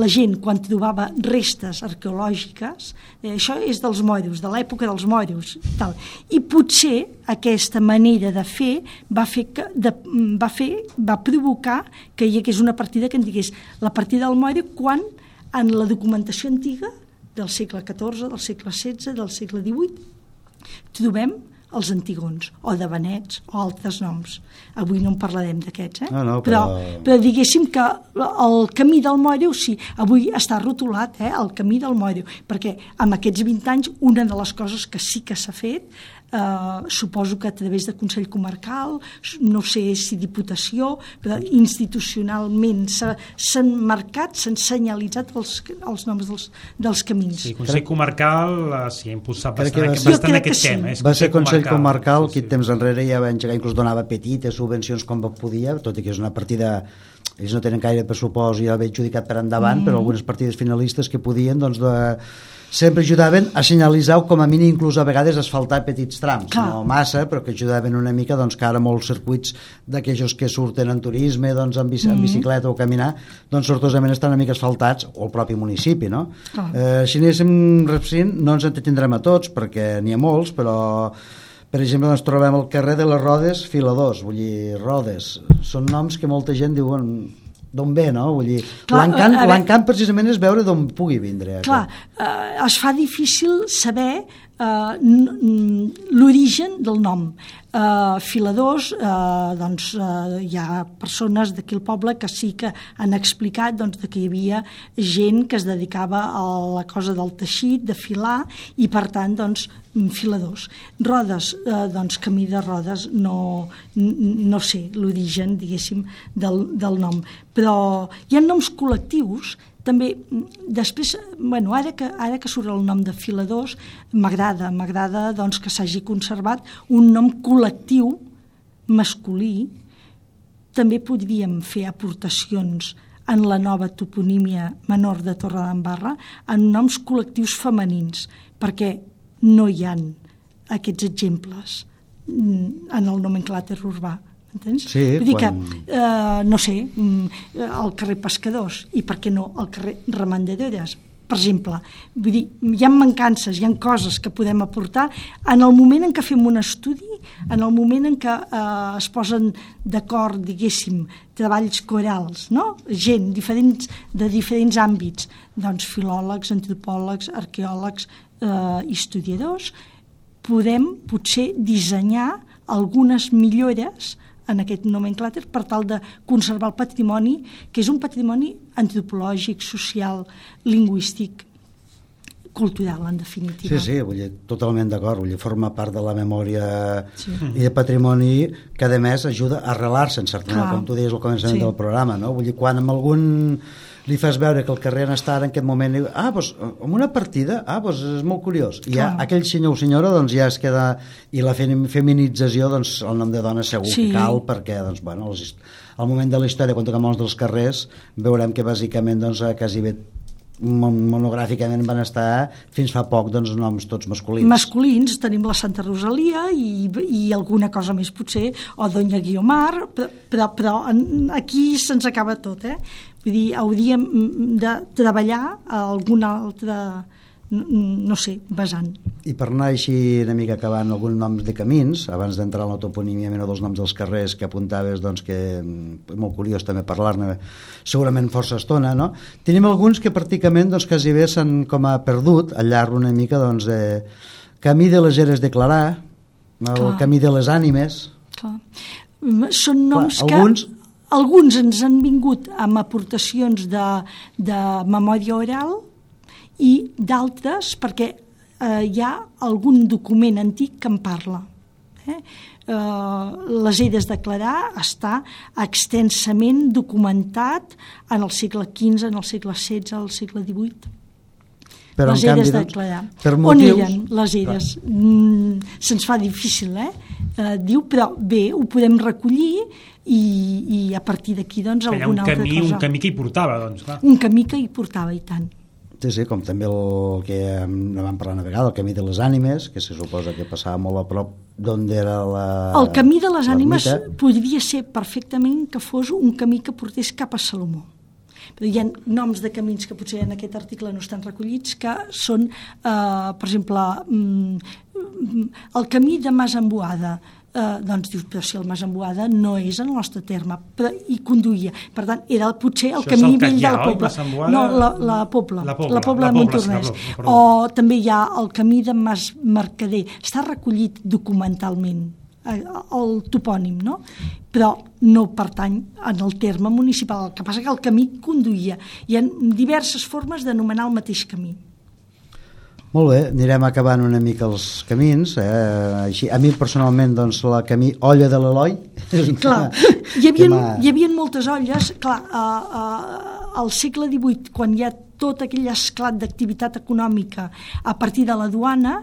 la gent quan trobava restes arqueològiques eh, això és dels moros, de l'època dels moros tal. i potser aquesta manera de fer va fer, que, de, va fer va provocar que hi hagués una partida que en digués la partida del moro quan en la documentació antiga del segle XIV, del segle XVI, del segle XVIII trobem els antigons, o de Benets, o altres noms. Avui no en parlarem d'aquests, eh? No, no, però... però- però diguéssim que el camí del Mòreu, sí, avui està rotulat, eh, el camí del Mòreu, perquè amb aquests 20 anys una de les coses que sí que s'ha fet, eh, suposo que a través de Consell Comarcal, no sé si Diputació, però institucionalment s'ha- s'han marcat, s'han senyalitzat els, els noms dels, dels camins. Sí, Consell Comarcal eh, sí, ha impulsat bastant, va ser- bastant aquest sí. tema. És Va ser Consell Comarcal, sí, que temps enrere ja va engegar, inclús donava petites subvencions com podia, tot i que és una partida ells no tenen gaire pressupost i ja l'havia adjudicat per endavant, mm. però algunes partides finalistes que podien, doncs, de, sempre ajudaven a senyalitzar o com a mínim inclús a vegades asfaltar petits trams, Clar. no massa, però que ajudaven una mica doncs, que ara molts circuits d'aquells que surten en turisme, doncs, en, bici, en bicicleta o caminar, doncs sortosament estan una mica asfaltats, o el propi municipi, no? Clar. Eh, si anéssim repsint, no ens entretindrem a tots, perquè n'hi ha molts, però per exemple, ens trobem al carrer de les Rodes Filadors, vull dir, Rodes, són noms que molta gent diuen d'on ve, no? Vull dir, l'encant veure- precisament és veure d'on pugui vindre. Clar, eh, es fa difícil saber eh, l'origen del nom. Eh, filadors, eh, doncs eh, hi ha persones d'aquí al poble que sí que han explicat doncs, que hi havia gent que es dedicava a la cosa del teixit, de filar, i per tant, doncs, filadors. Rodes, eh, doncs camí de rodes, no, no sé l'origen, diguéssim, del, del nom. Però hi ha noms col·lectius també, mm, després, bueno, ara que, ara que surt el nom de filadors, m'agrada, m'agrada doncs, que s'hagi conservat un nom col·lectiu masculí. També podríem fer aportacions en la nova toponímia menor de Torredembarra en noms col·lectius femenins, perquè no hi han aquests exemples mm, en el nomenclàter urbà. Entens? Sí, Vull dir quan- que, eh, no sé, mm, al carrer Pescadors i per què no al carrer Remendaderes, per exemple. Vull dir, hi ha mancances, hi ha coses que podem aportar en el moment en què fem un estudi, en el moment en què eh, es posen d'acord, diguéssim, treballs corals, no? gent diferents, de diferents àmbits, doncs filòlegs, antropòlegs, arqueòlegs, eh, historiadors, podem potser dissenyar algunes millores en aquest nomenclàter per tal de conservar el patrimoni, que és un patrimoni antropològic, social, lingüístic, cultural, en definitiva. Sí, sí, vull dir, totalment d'acord, vull dir, forma part de la memòria Sí. i de patrimoni que a més ajuda a arrelar-se en certa manera, com tu deies al començament Sí. del programa, no? Vull dir, quan amb algun li fas veure que el carrer on està ara en aquest moment diu, ah, doncs, amb una partida, ah, doncs és molt curiós. I ja Clar. aquell senyor o senyora doncs ja es queda, i la fem- feminització, doncs el nom de dona segur Sí. que cal, perquè, doncs, bueno, els, al moment de la història, quan toquem els dels carrers, veurem que bàsicament, doncs, quasi bé monogràficament van estar fins fa poc doncs, noms tots masculins. Masculins tenim la Santa Rosalia i, i alguna cosa més potser, o Doña Guiomar, però, però, aquí se'ns acaba tot, eh? Vull dir, hauríem de treballar alguna altra, n- no sé, vessant. I per anar així una mica acabant alguns noms de camins, abans d'entrar en la toponímia menor dels noms dels carrers que apuntaves, doncs que mm, és molt curiós també parlar-ne segurament força estona, no? Tenim alguns que pràcticament doncs, quasi bé s'han com a perdut al llarg una mica doncs, de Camí de les Eres de Clarà, el Clar. Camí de les Ànimes, Clar. Són noms Clar, que... alguns- Alguns ens han vingut amb aportacions de, de memòria oral i d'altres perquè eh, hi ha algun document antic que en parla. Eh? Eh, les he de declarar està extensament documentat en el segle XV, en el segle XVI, al segle XVIII però les de doncs, declarar. per On motius... eren les eres? Mm, Se'ns fa difícil, eh? eh? Diu, però bé, ho podem recollir i, i a partir d'aquí, doncs, Que hi ha un alguna altra camí, cosa. un camí que hi portava, doncs, clar. Un camí que hi portava, i tant. Sí, sí, com també el que ne vam parlar una vegada, el camí de les ànimes, que se suposa que passava molt a prop d'on era la... El camí de les ànimes podria ser perfectament que fos un camí que portés cap a Salomó. Hi ha noms de camins que potser en aquest article no estan recollits, que són, eh, per exemple, mm, el camí de Mas Emboada, eh, doncs dius, però si el Mas Emboada no és el nostre terme, però hi conduïa. Per tant, era potser el Això camí el vell de la? Pobla. No, la, la Pobla. La Pobla, la Pobla la de Montornès. O també hi ha el camí de Mas Mercader. Està recollit documentalment el topònim, no? però no pertany en el terme municipal. El que passa que el camí conduïa. Hi ha diverses formes d'anomenar el mateix camí. Molt bé, anirem acabant una mica els camins. Eh? Així, a mi personalment, doncs, la camí Olla de l'Eloi... Clar, hi havia, hi havia moltes olles, clar, uh, uh, al segle XVIII, quan hi ha tot aquell esclat d'activitat econòmica a partir de la duana,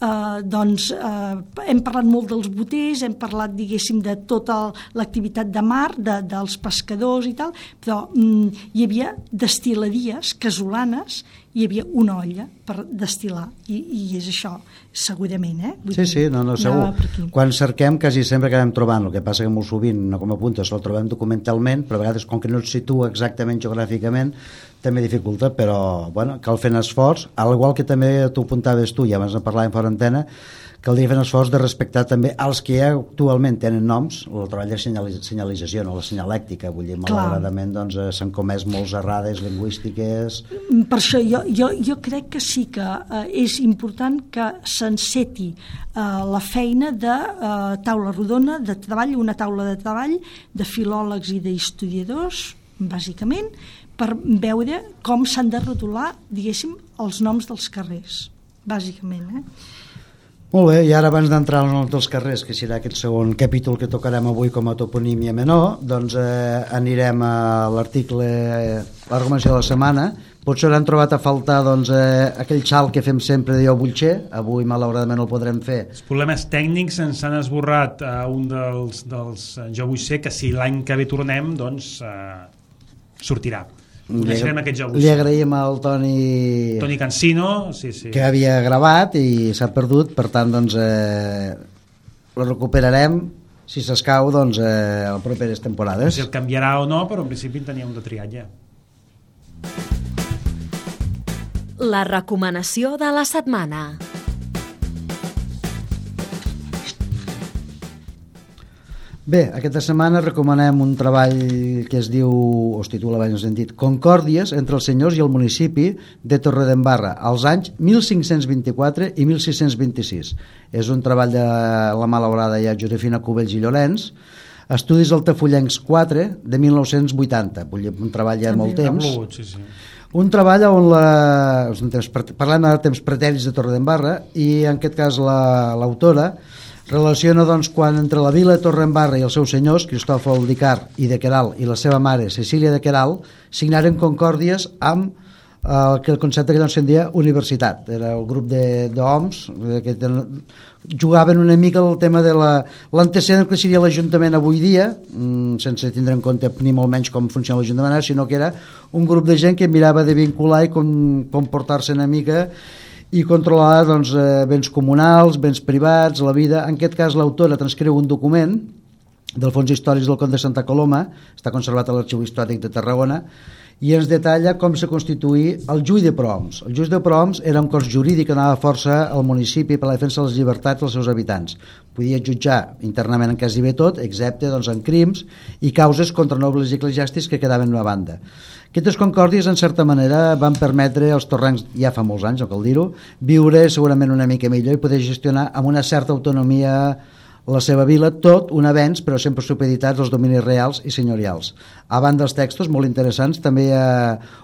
eh, doncs eh, hem parlat molt dels boters, hem parlat, diguéssim, de tota l'activitat de mar, de, dels pescadors i tal, però mm, hi havia destil·ladies casolanes, hi havia una olla per destil·lar, i, i és això, segurament, eh? Vull sí, sí, no, no, segur. Quan cerquem, quasi sempre acabem trobant, el que passa que molt sovint, no com a puntes, el trobem documentalment, però a vegades, com que no et situa exactament geogràficament, també dificulta, però bueno, cal fer un esforç, al igual que també tu apuntaves tu, ja abans de parlar en fora antena, caldria fer un esforç de respectar també els que ja actualment tenen noms, el treball de senyalització, no la senyalèctica, vull dir, malauradament doncs, eh, s'han comès molts errades lingüístiques... Per això jo, jo, jo crec que sí que eh, és important que s'enceti eh, la feina de eh, taula rodona, de treball, una taula de treball de filòlegs i d'historiadors, bàsicament, per veure com s'han de rotular, diguéssim, els noms dels carrers, bàsicament. Eh? Molt bé, i ara abans d'entrar al nom dels carrers, que serà aquest segon capítol que tocarem avui com a toponímia menor, doncs eh, anirem a l'article, eh, la recomanació de la setmana. Potser han trobat a faltar doncs, eh, aquell xal que fem sempre de jo Butxer, avui malauradament no el podrem fer. Els problemes tècnics ens han esborrat a un dels, dels eh, Jo vull ser, que si l'any que ve tornem, doncs eh, sortirà. Coneixerem aquest joc. Li agraïm al Toni... Toni Cancino, sí, sí. Que havia gravat i s'ha perdut, per tant, doncs, eh, lo recuperarem si s'escau, doncs, eh, a properes temporades. Si el canviarà o no, però en principi en teníem de triatge. La recomanació de la setmana. Bé, aquesta setmana recomanem un treball que es diu, o es titula ben sentit, Concòrdies entre els senyors i el municipi de Torredembarra, als anys 1524 i 1626. És un treball de la malaurada ja Josefina Cubells i Llorenç, Estudis Altafullencs 4 de 1980, vull dir, un treball ja de molt temps. Blut, sí, sí. Un treball on la... Parlem de temps pretèrits de Torredembarra i en aquest cas l'autora la, relaciona doncs, quan entre la vila Torrembarra i els seus senyors, Cristòfol d'Icar i de Queral, i la seva mare, Cecília de Queral, signaren concòrdies amb el que el concepte que doncs se'n universitat. Era el grup d'homes que jugaven una mica el tema de l'antecedent que seria l'Ajuntament avui dia, mm, sense tindre en compte ni molt menys com funciona l'Ajuntament, sinó que era un grup de gent que mirava de vincular i com, comportar-se una mica i controlar doncs, eh, béns comunals, béns privats, la vida. En aquest cas, l'autora transcriu un document del Fons Històrics del Comte de Santa Coloma, està conservat a l'Arxiu Històric de Tarragona, i ens detalla com se constituï el Jull de Proms. El Jull de Proms era un cos jurídic que anava força al municipi per la defensa de les llibertats dels seus habitants. Podia jutjar internament en quasi bé tot, excepte doncs, en crims i causes contra nobles i eclesiàstics que quedaven a banda. Aquestes concòrdies, en certa manera, van permetre als torrencs, ja fa molts anys, no cal dir-ho, viure segurament una mica millor i poder gestionar amb una certa autonomia la seva vila, tot un avenç, però sempre supeditats als dominis reals i senyorials. A banda dels textos, molt interessants, també hi ha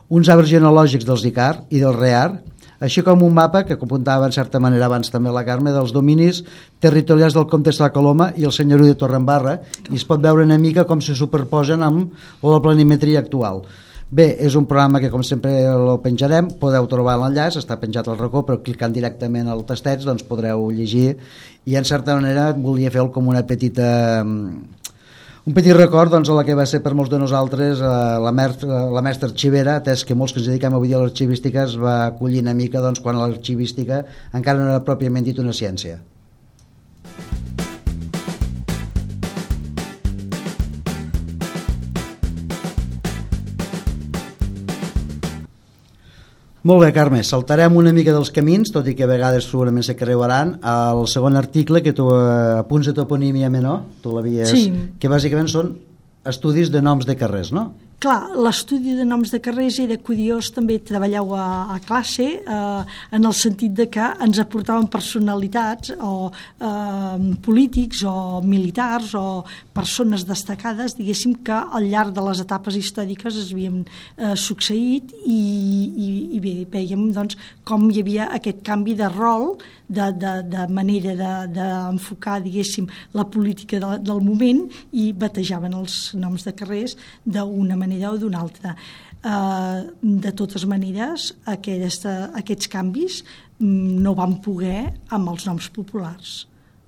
uns arbres genealògics dels Icar i del Rear, així com un mapa que apuntava en certa manera abans també la Carme dels dominis territorials del comte de la Coloma i el senyoriu de Torrembarra i es pot veure una mica com se superposen amb la planimetria actual. Bé, és un programa que com sempre el penjarem, podeu trobar l'enllaç, està penjat al racó, però clicant directament al tastet doncs podreu llegir i en certa manera volia fer com una petita un petit record doncs, a la que va ser per molts de nosaltres eh, la, mestra, la mestra arxivera, atès que molts que ens dediquem avui a l'arxivística es va acollir una mica doncs, quan l'arxivística encara no era pròpiament dit una ciència. Molt bé, Carme, saltarem una mica dels camins, tot i que a vegades segurament se creuaran, al segon article que tu eh, apunts de toponímia menor, tu l'havies... Sí. Que bàsicament són estudis de noms de carrers, no? Clar, l'estudi de noms de carrers era curiós, també treballeu a, a classe, eh, en el sentit de que ens aportaven personalitats o eh, polítics o militars o persones destacades, diguéssim, que al llarg de les etapes històriques es havien eh, succeït i, i, i bé, veiem doncs, com hi havia aquest canvi de rol, de, de, de manera d'enfocar, de, diguéssim, la política de, del moment i batejaven els noms de carrers d'una manera manera o d'una altra. Uh, de totes maneres, aquesta, aquests canvis mm, no van poder amb els noms populars.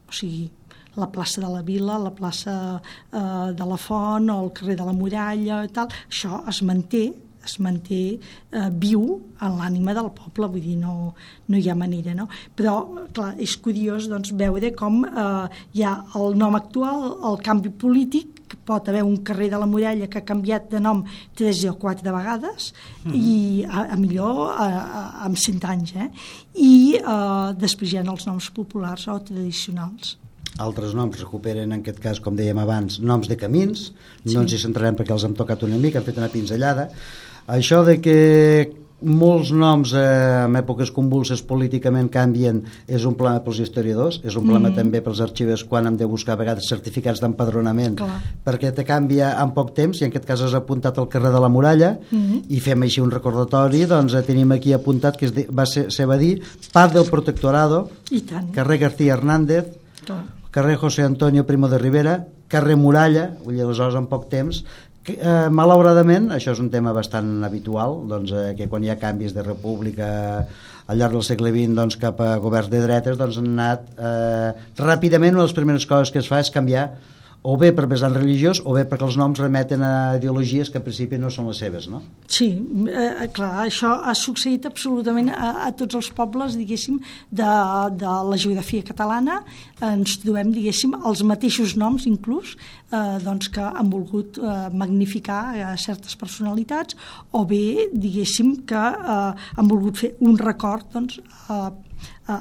O sigui, la plaça de la Vila, la plaça uh, de la Font o el carrer de la Muralla i tal, això es manté es manté eh, viu en l'ànima del poble, vull dir, no, no hi ha manera, no? Però, clar, és curiós doncs, veure com eh, hi ha el nom actual, el canvi polític, que pot haver un carrer de la Muralla que ha canviat de nom tres o quatre vegades mm -hmm. i a, a millor a, a, amb cent anys eh? i eh, després hi ha els noms populars o tradicionals altres noms recuperen en aquest cas, com dèiem abans, noms de camins, sí. no ens hi centrarem perquè els hem tocat una mica, han fet una pinzellada. Això de que molts noms eh, en èpoques convulses políticament canvien és un problema pels historiadors, és un problema mm. també pels arxivers quan hem de buscar a vegades certificats d'empadronament perquè te canvia en poc temps i en aquest cas has apuntat al carrer de la Muralla mm. i fem així un recordatori doncs eh, tenim aquí apuntat que es, va ser, se va dir Paz del Protectorado carrer García Hernández Clar. carrer José Antonio Primo de Rivera carrer Muralla, vull dir, aleshores en poc temps eh, malauradament, això és un tema bastant habitual, doncs, eh, que quan hi ha canvis de república al llarg del segle XX doncs, cap a governs de dretes doncs, han anat eh, ràpidament, una de les primeres coses que es fa és canviar o bé per vessant religiós o bé perquè els noms remeten a ideologies que en principi no són les seves, no? Sí, eh, clar, això ha succeït absolutament a, a tots els pobles, diguéssim, de, de la geografia catalana. Ens trobem, diguéssim, els mateixos noms, inclús, eh, doncs que han volgut eh, magnificar eh, certes personalitats o bé, diguéssim, que eh, han volgut fer un record, doncs, eh, a,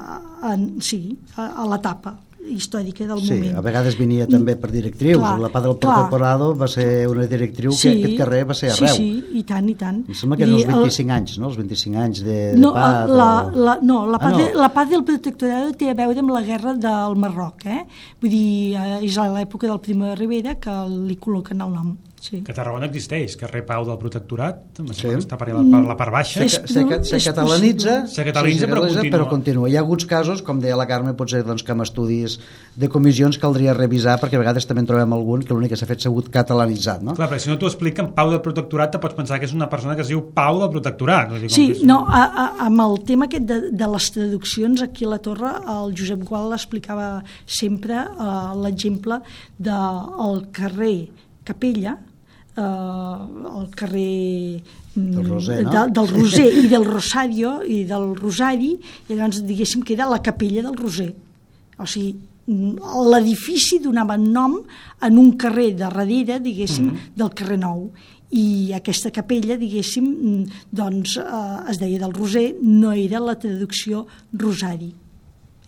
a, sí, a, a l'etapa històrica del sí, moment. Sí, a vegades venia també per directrius. Clar, la Padre del Protectorado va ser una directriu sí, que aquest carrer va ser arreu. Sí, sí, i tant, i tant. Em sembla que eren els 25 el... anys, no? Els 25 anys de, no, de paz. La, o... la, no, la paz, ah, no. De, la paz del Protectorado té a veure amb la guerra del Marroc, eh? Vull dir, eh, és a l'època del Primo de Rivera que li col·loquen el nom sí. que Tarragona existeix, carrer Pau del Protectorat, sí. està per, la, per la part baixa. Se, se, se, se catalanitza, se catalanitza, però, continua. però continua. Hi ha haguts casos, com deia la Carme, potser doncs, que amb estudis de comissions caldria revisar, perquè a vegades també en trobem algun que l'únic que s'ha fet s'ha hagut catalanitzat. No? Clar, però si no t'ho expliquen Pau del Protectorat, te pots pensar que és una persona que es diu Pau del Protectorat. No sí, és... no, a, a, amb el tema aquest de, de les traduccions, aquí a la Torre, el Josep Gual explicava sempre uh, l'exemple del carrer Capella, eh, al carrer mm, del Roser, no? de, del Roser i del Rosario i del Rosari i llavors diguéssim que era la capella del Roser o sigui mm, l'edifici donava nom en un carrer de darrere, diguéssim, mm -hmm. del carrer Nou i aquesta capella, diguéssim, mm, doncs eh, es deia del Roser, no era la traducció Rosari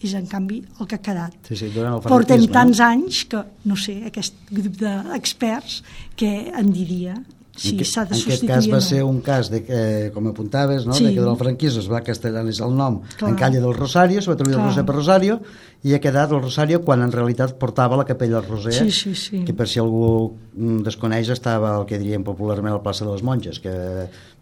és en canvi el que ha quedat. Sí, sí, el Portem tants anys que, no sé, aquest grup d'experts que en diria si s'ha de substituir En aquest cas va no. ser un cas, de, que, com apuntaves, no? sí. de que del franquisme es va castellanitzar el nom Clar. en calle del Rosario, se va traduir el Roser per Rosario, i ha quedat el Rosario quan en realitat portava la capella del Roser, sí, sí, sí. que per si algú desconeix estava el que diríem popularment a la plaça de les Monges, que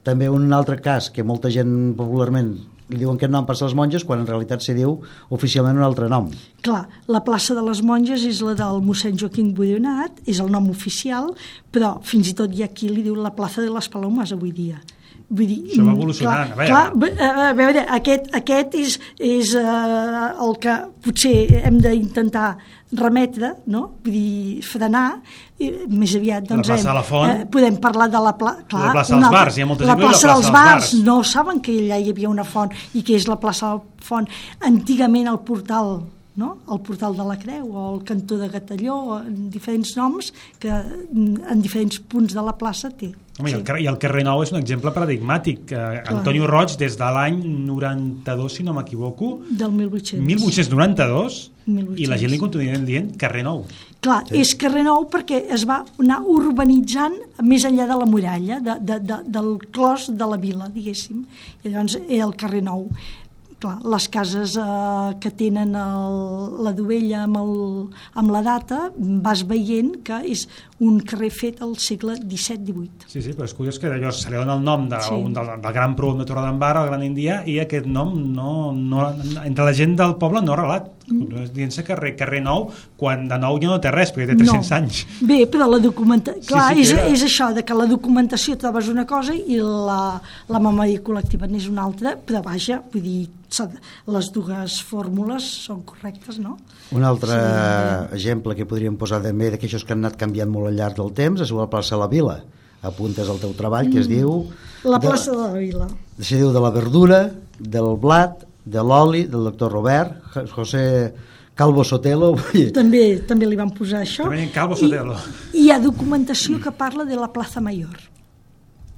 també un altre cas que molta gent popularment li diuen que nom passa les monges quan en realitat se diu oficialment un altre nom. Clar, la plaça de les monges és la del mossèn Joaquim Budionat, és el nom oficial, però fins i tot hi ha qui li diu la plaça de les Palomes avui dia. Vull dir, Això va evolucionant. Clar, a, veure. clar, a veure, aquest, aquest és, és uh, el que potser hem d'intentar remetre, no? Vull dir, frenar, i més aviat doncs, la plaça hem, la Font, eh, podem parlar de la, pla, clar, la plaça dels bars, hi ha molta la plaça, la plaça dels bars, bars, no saben que allà hi havia una font i que és la plaça de la Font. Antigament el portal no? el portal de la Creu o el cantó de Gatalló, en diferents noms que en diferents punts de la plaça té. Home, sí. i, el carrer, I el carrer Nou és un exemple paradigmàtic. Eh, Antonio Roig, des de l'any 92, si no m'equivoco... Del 1800. 1892, 1800. i la gent li continua dient carrer Nou. Clar, sí. és carrer Nou perquè es va anar urbanitzant més enllà de la muralla, de, de, de, del clos de la vila, diguéssim. I llavors era el carrer Nou clar, les cases eh, que tenen el, la dovella amb, el, amb la data, vas veient que és un carrer fet al segle XVII-XVIII. Sí, sí, però és curiós que llavors se li dona el nom de, sí. un, del, del gran prou de Torredembarra, el Gran India, i aquest nom no, no, entre la gent del poble no ha relat. Mm. Dient-se carrer, carrer nou, quan de nou ja no té res, perquè té 300 no. anys. Bé, però la documentació... Clar, sí, sí, és, és això, de que la documentació trobes una cosa i la, la memòria col·lectiva n'és una altra, però vaja, vull dir, les dues fórmules són correctes, no? Un altre sí. exemple que podríem posar també d'aquestos que han anat canviant molt al llarg del temps és la plaça de la Vila. Apuntes al teu treball que es mm. diu... La plaça de, de la Vila. Se diu de la verdura, del blat, de l'oli, del doctor Robert, José Calvo Sotelo. També, també li van posar això. També Calvo Sotelo. I, hi ha documentació que parla de la plaça Mayor.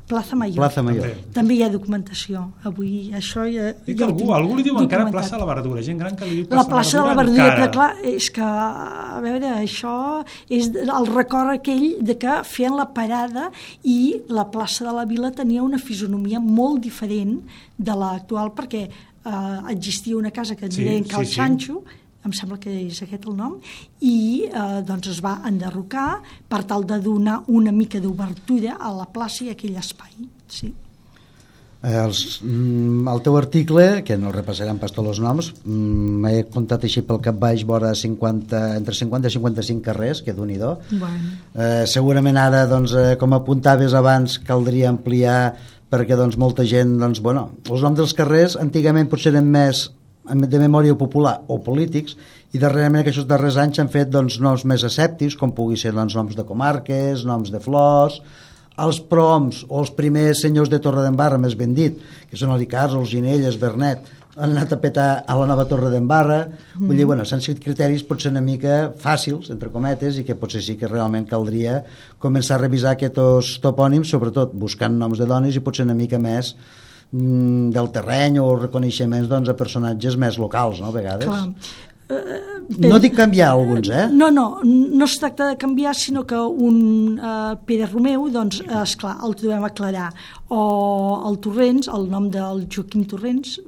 Plaça Major. Plaça Major. També. També hi ha documentació. Avui això ja... I que algú, algú li diu encara plaça de la Verdura, gent gran que li diu plaça, la plaça de la Verdura. Encara. Però clar, és que, a veure, això és el record aquell de que feien la parada i la plaça de la Vila tenia una fisonomia molt diferent de l'actual perquè eh, existia una casa que en sí, deien Cal sí, Sancho, sí em sembla que és aquest el nom, i eh, doncs es va enderrocar per tal de donar una mica d'obertura a la plaça i a aquell espai. Sí. Eh, els, mm, el teu article, que no repassarem pas tots els noms, mm, m'he comptat així pel cap baix vora 50, entre 50 i 55 carrers, que d'un i do. Bueno. Eh, segurament ara, doncs, eh, com apuntaves abans, caldria ampliar perquè doncs, molta gent, doncs, bueno, els noms dels carrers antigament potser eren més de memòria popular o polítics i darrerament aquests darrers anys han fet doncs, noms més escèptics com pugui ser doncs, noms de comarques, noms de flors els proms o els primers senyors de Torre d'Embarra, més ben dit, que són el els Ginelles, Bernet, han anat a petar a la nova Torre d'Embarra. Mm. Vull dir, bueno, s'han seguit criteris potser una mica fàcils, entre cometes, i que potser sí que realment caldria començar a revisar aquests topònims, sobretot buscant noms de dones i potser una mica més mm, del terreny o reconeixements doncs, a personatges més locals, no, a vegades. Clar. Uh, no dic canviar alguns, eh? No, no, no es tracta de canviar, sinó que un uh, Pere Romeu, doncs, esclar, el trobem a aclarar. O el Torrents, el nom del Joaquim Torrents,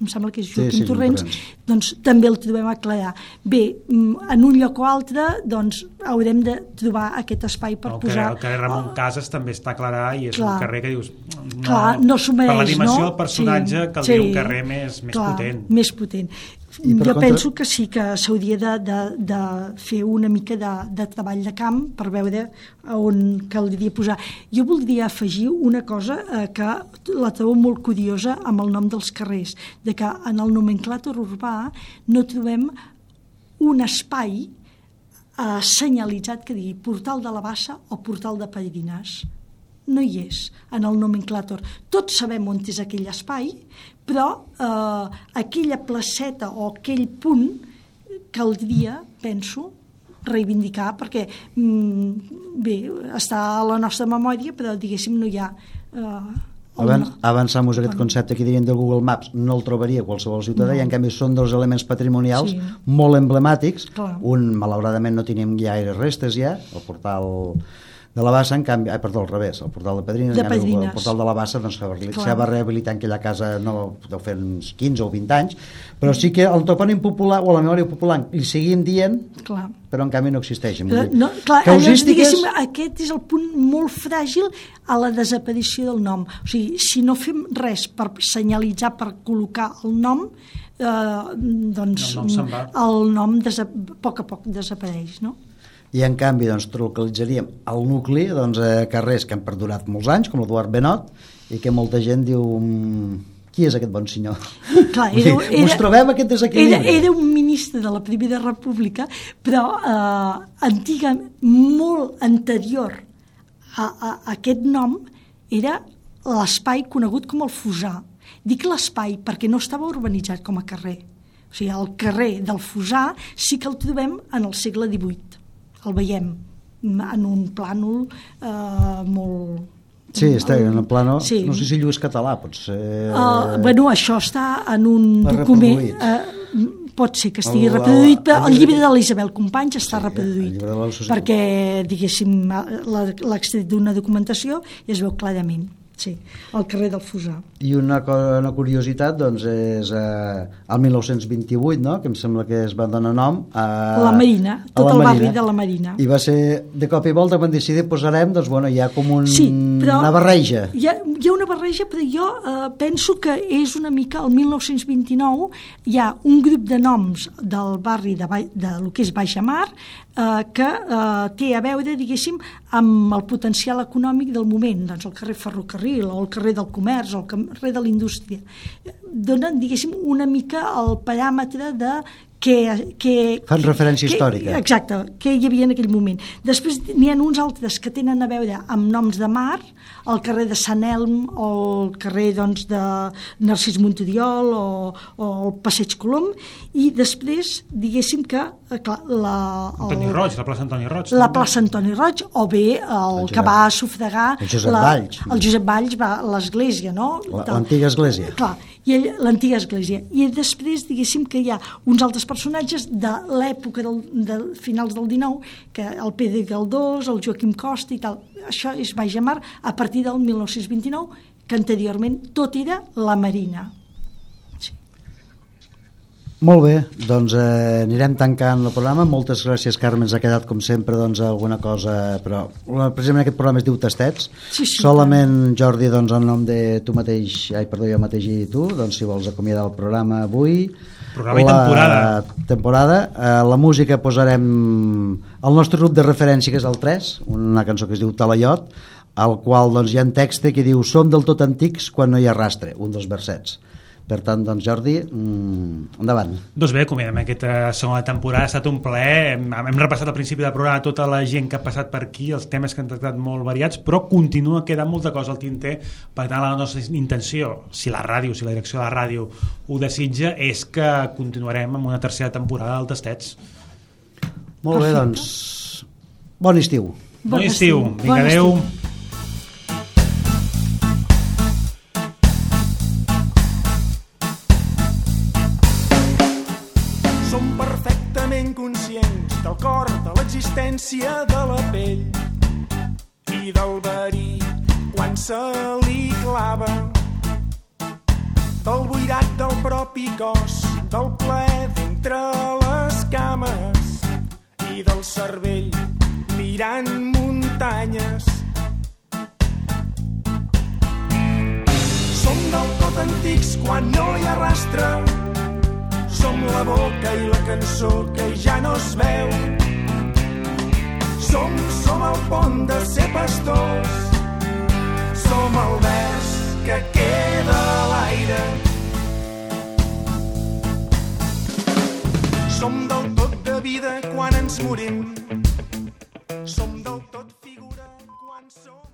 em sembla que és Joaquim sí, sí, Torrents, doncs també el trobem a aclarar. Bé, mm, en un lloc o altre, doncs haurem de trobar aquest espai per el posar... el carrer Ramon oh, Casas també està aclarar i és clar, un carrer que dius... No, clar, no s'ho mereix, Per la dimensió no? del personatge sí, caldria sí, un carrer més, més clar, potent. més potent. Jo contra... penso que sí que s'hauria de, de, de fer una mica de, de treball de camp per veure on caldria posar. Jo voldria afegir una cosa eh, que la trobo molt curiosa amb el nom dels carrers, de que en el nomenclàtor urbà no trobem un espai eh, senyalitzat que digui Portal de la Bassa o Portal de Pedrinàs no hi és en el nomenclàtor. Tots sabem on és aquell espai, però eh, aquella placeta o aquell punt caldria, penso, reivindicar perquè mm, bé, està a la nostra memòria però diguéssim no hi ha eh, Avan, avançamos aquest concepte que dirien del Google Maps no el trobaria qualsevol ciutadà no. i en canvi són dos elements patrimonials sí. molt emblemàtics Clar. un malauradament no tenim gaire restes ja el portal de la Bassa, en canvi, ai, perdó, al revés, el portal de Pedrines, de Pedrines. el portal de la Bassa doncs, s'ha va rehabilitar aquella casa no deu fer uns 15 o 20 anys, però sí que el topònim popular o la memòria popular li seguim dient, clar. però en canvi no existeix. Però, no, clar, Causístiques... allò, aquest és el punt molt fràgil a la desaparició del nom. O sigui, si no fem res per senyalitzar, per col·locar el nom, eh, doncs el nom, el nom a poc a poc desapareix, no? I en canvi doncs, localitzaríem el nucli doncs, a carrers que han perdonat molts anys, com l'Eduard Benot, i que molta gent diu mm, qui és aquest bon senyor? Clar, era, era, Us trobem aquest desequilibri? Era, era un ministre de la Primera República, però eh, antiga, molt anterior a, a, a aquest nom era l'espai conegut com el Fusà. Dic l'espai perquè no estava urbanitzat com a carrer. O sigui, el carrer del Fusar sí que el trobem en el segle XVIII. El veiem en un plànol eh, molt... Sí, està en el plano, Sí. no sé si Lluís Català, potser... Uh, bueno, això està en un document... Uh, pot ser que estigui El- el- reproduït, però el el llibre de l'Isabel Companys està Sí, el reproduït, perquè, diguéssim, l'ha extret d'una documentació i es veu clarament, sí, al carrer del Fusar. I una, una curiositat doncs, és eh, el 1928, no? que em sembla que es va donar nom a La Marina, a tot la el barri Marina. de la Marina. I va ser de cop i volta quan decidir posarem, doncs bueno, hi ha com un, Sí, però una barreja. Hi ha, hi ha una barreja, però jo eh, penso que és una mica, el 1929, hi ha un grup de noms del barri de, de lo que és Baixamar eh, que eh, té a veure, diguéssim, amb el potencial econòmic del moment, doncs el carrer Ferrocarril, o el carrer del Comerç, o el carrer de la Indústria. Donen, diguéssim, una mica el paràmetre de que, que, Fan referència que- històrica. Exacte, que hi havia en aquell moment. Després n'hi ha uns altres que tenen a veure amb noms de mar, el carrer de Sant Elm o el carrer doncs, de Narcís Montoriol o, o el Passeig Colom, i després, diguéssim que eh, clar, la, Antoni Roig, la plaça Antoni Roig. la també. plaça Antoni Roig, o bé el, Josep- que va sufragar... el Josep la, Valls. El Josep Valls va a l'església, no? La- l'antiga església. Clar, l'antiga església. I després, diguéssim que hi ha uns altres personatges de l'època del, de finals del 19, que el Pedro Galdós, el Joaquim Costa i tal. Això és Baixamar a partir del 1929, que anteriorment tot era la Marina. Molt bé, doncs eh, anirem tancant el programa. Moltes gràcies, Carme. Ens ha quedat, com sempre, doncs, alguna cosa... Però la- precisament aquest programa es diu Tastets. Sí, sí, Solament, Jordi, doncs, en nom de tu mateix, ai, perdó, jo mateix i tu, doncs, si vols acomiadar el programa avui... Programa i la temporada. temporada. Eh, la música posarem el nostre grup de referència, que és el 3, una cançó que es diu Talaiot, al qual doncs, hi ha un text que diu Som del tot antics quan no hi ha rastre, un dels versets. Per tant, doncs, Jordi, mm, endavant. Doncs bé, acomiadem aquesta segona temporada, ha estat un plaer, hem, hem repassat al principi del programa tota la gent que ha passat per aquí, els temes que han tractat molt variats, però continua quedant molta cosa al tinter, per tant la nostra intenció, si la ràdio, si la direcció de la ràdio ho desitja, és que continuarem amb una tercera temporada del Tastets. Molt bé, doncs, bon estiu. Bon, estiu, Bon vinga, adeu. estiu. Del verí quan se li clava del buirat del propi cos, del plaer d'entre les cames i del cervell mirant muntanyes. Som del tot antics quan no hi ha rastre, som la boca i la cançó que ja no es veu. Som, som el pont de ser pastors, som el vers que queda a l'aire. Som del tot de vida quan ens morim, som del tot figura quan som...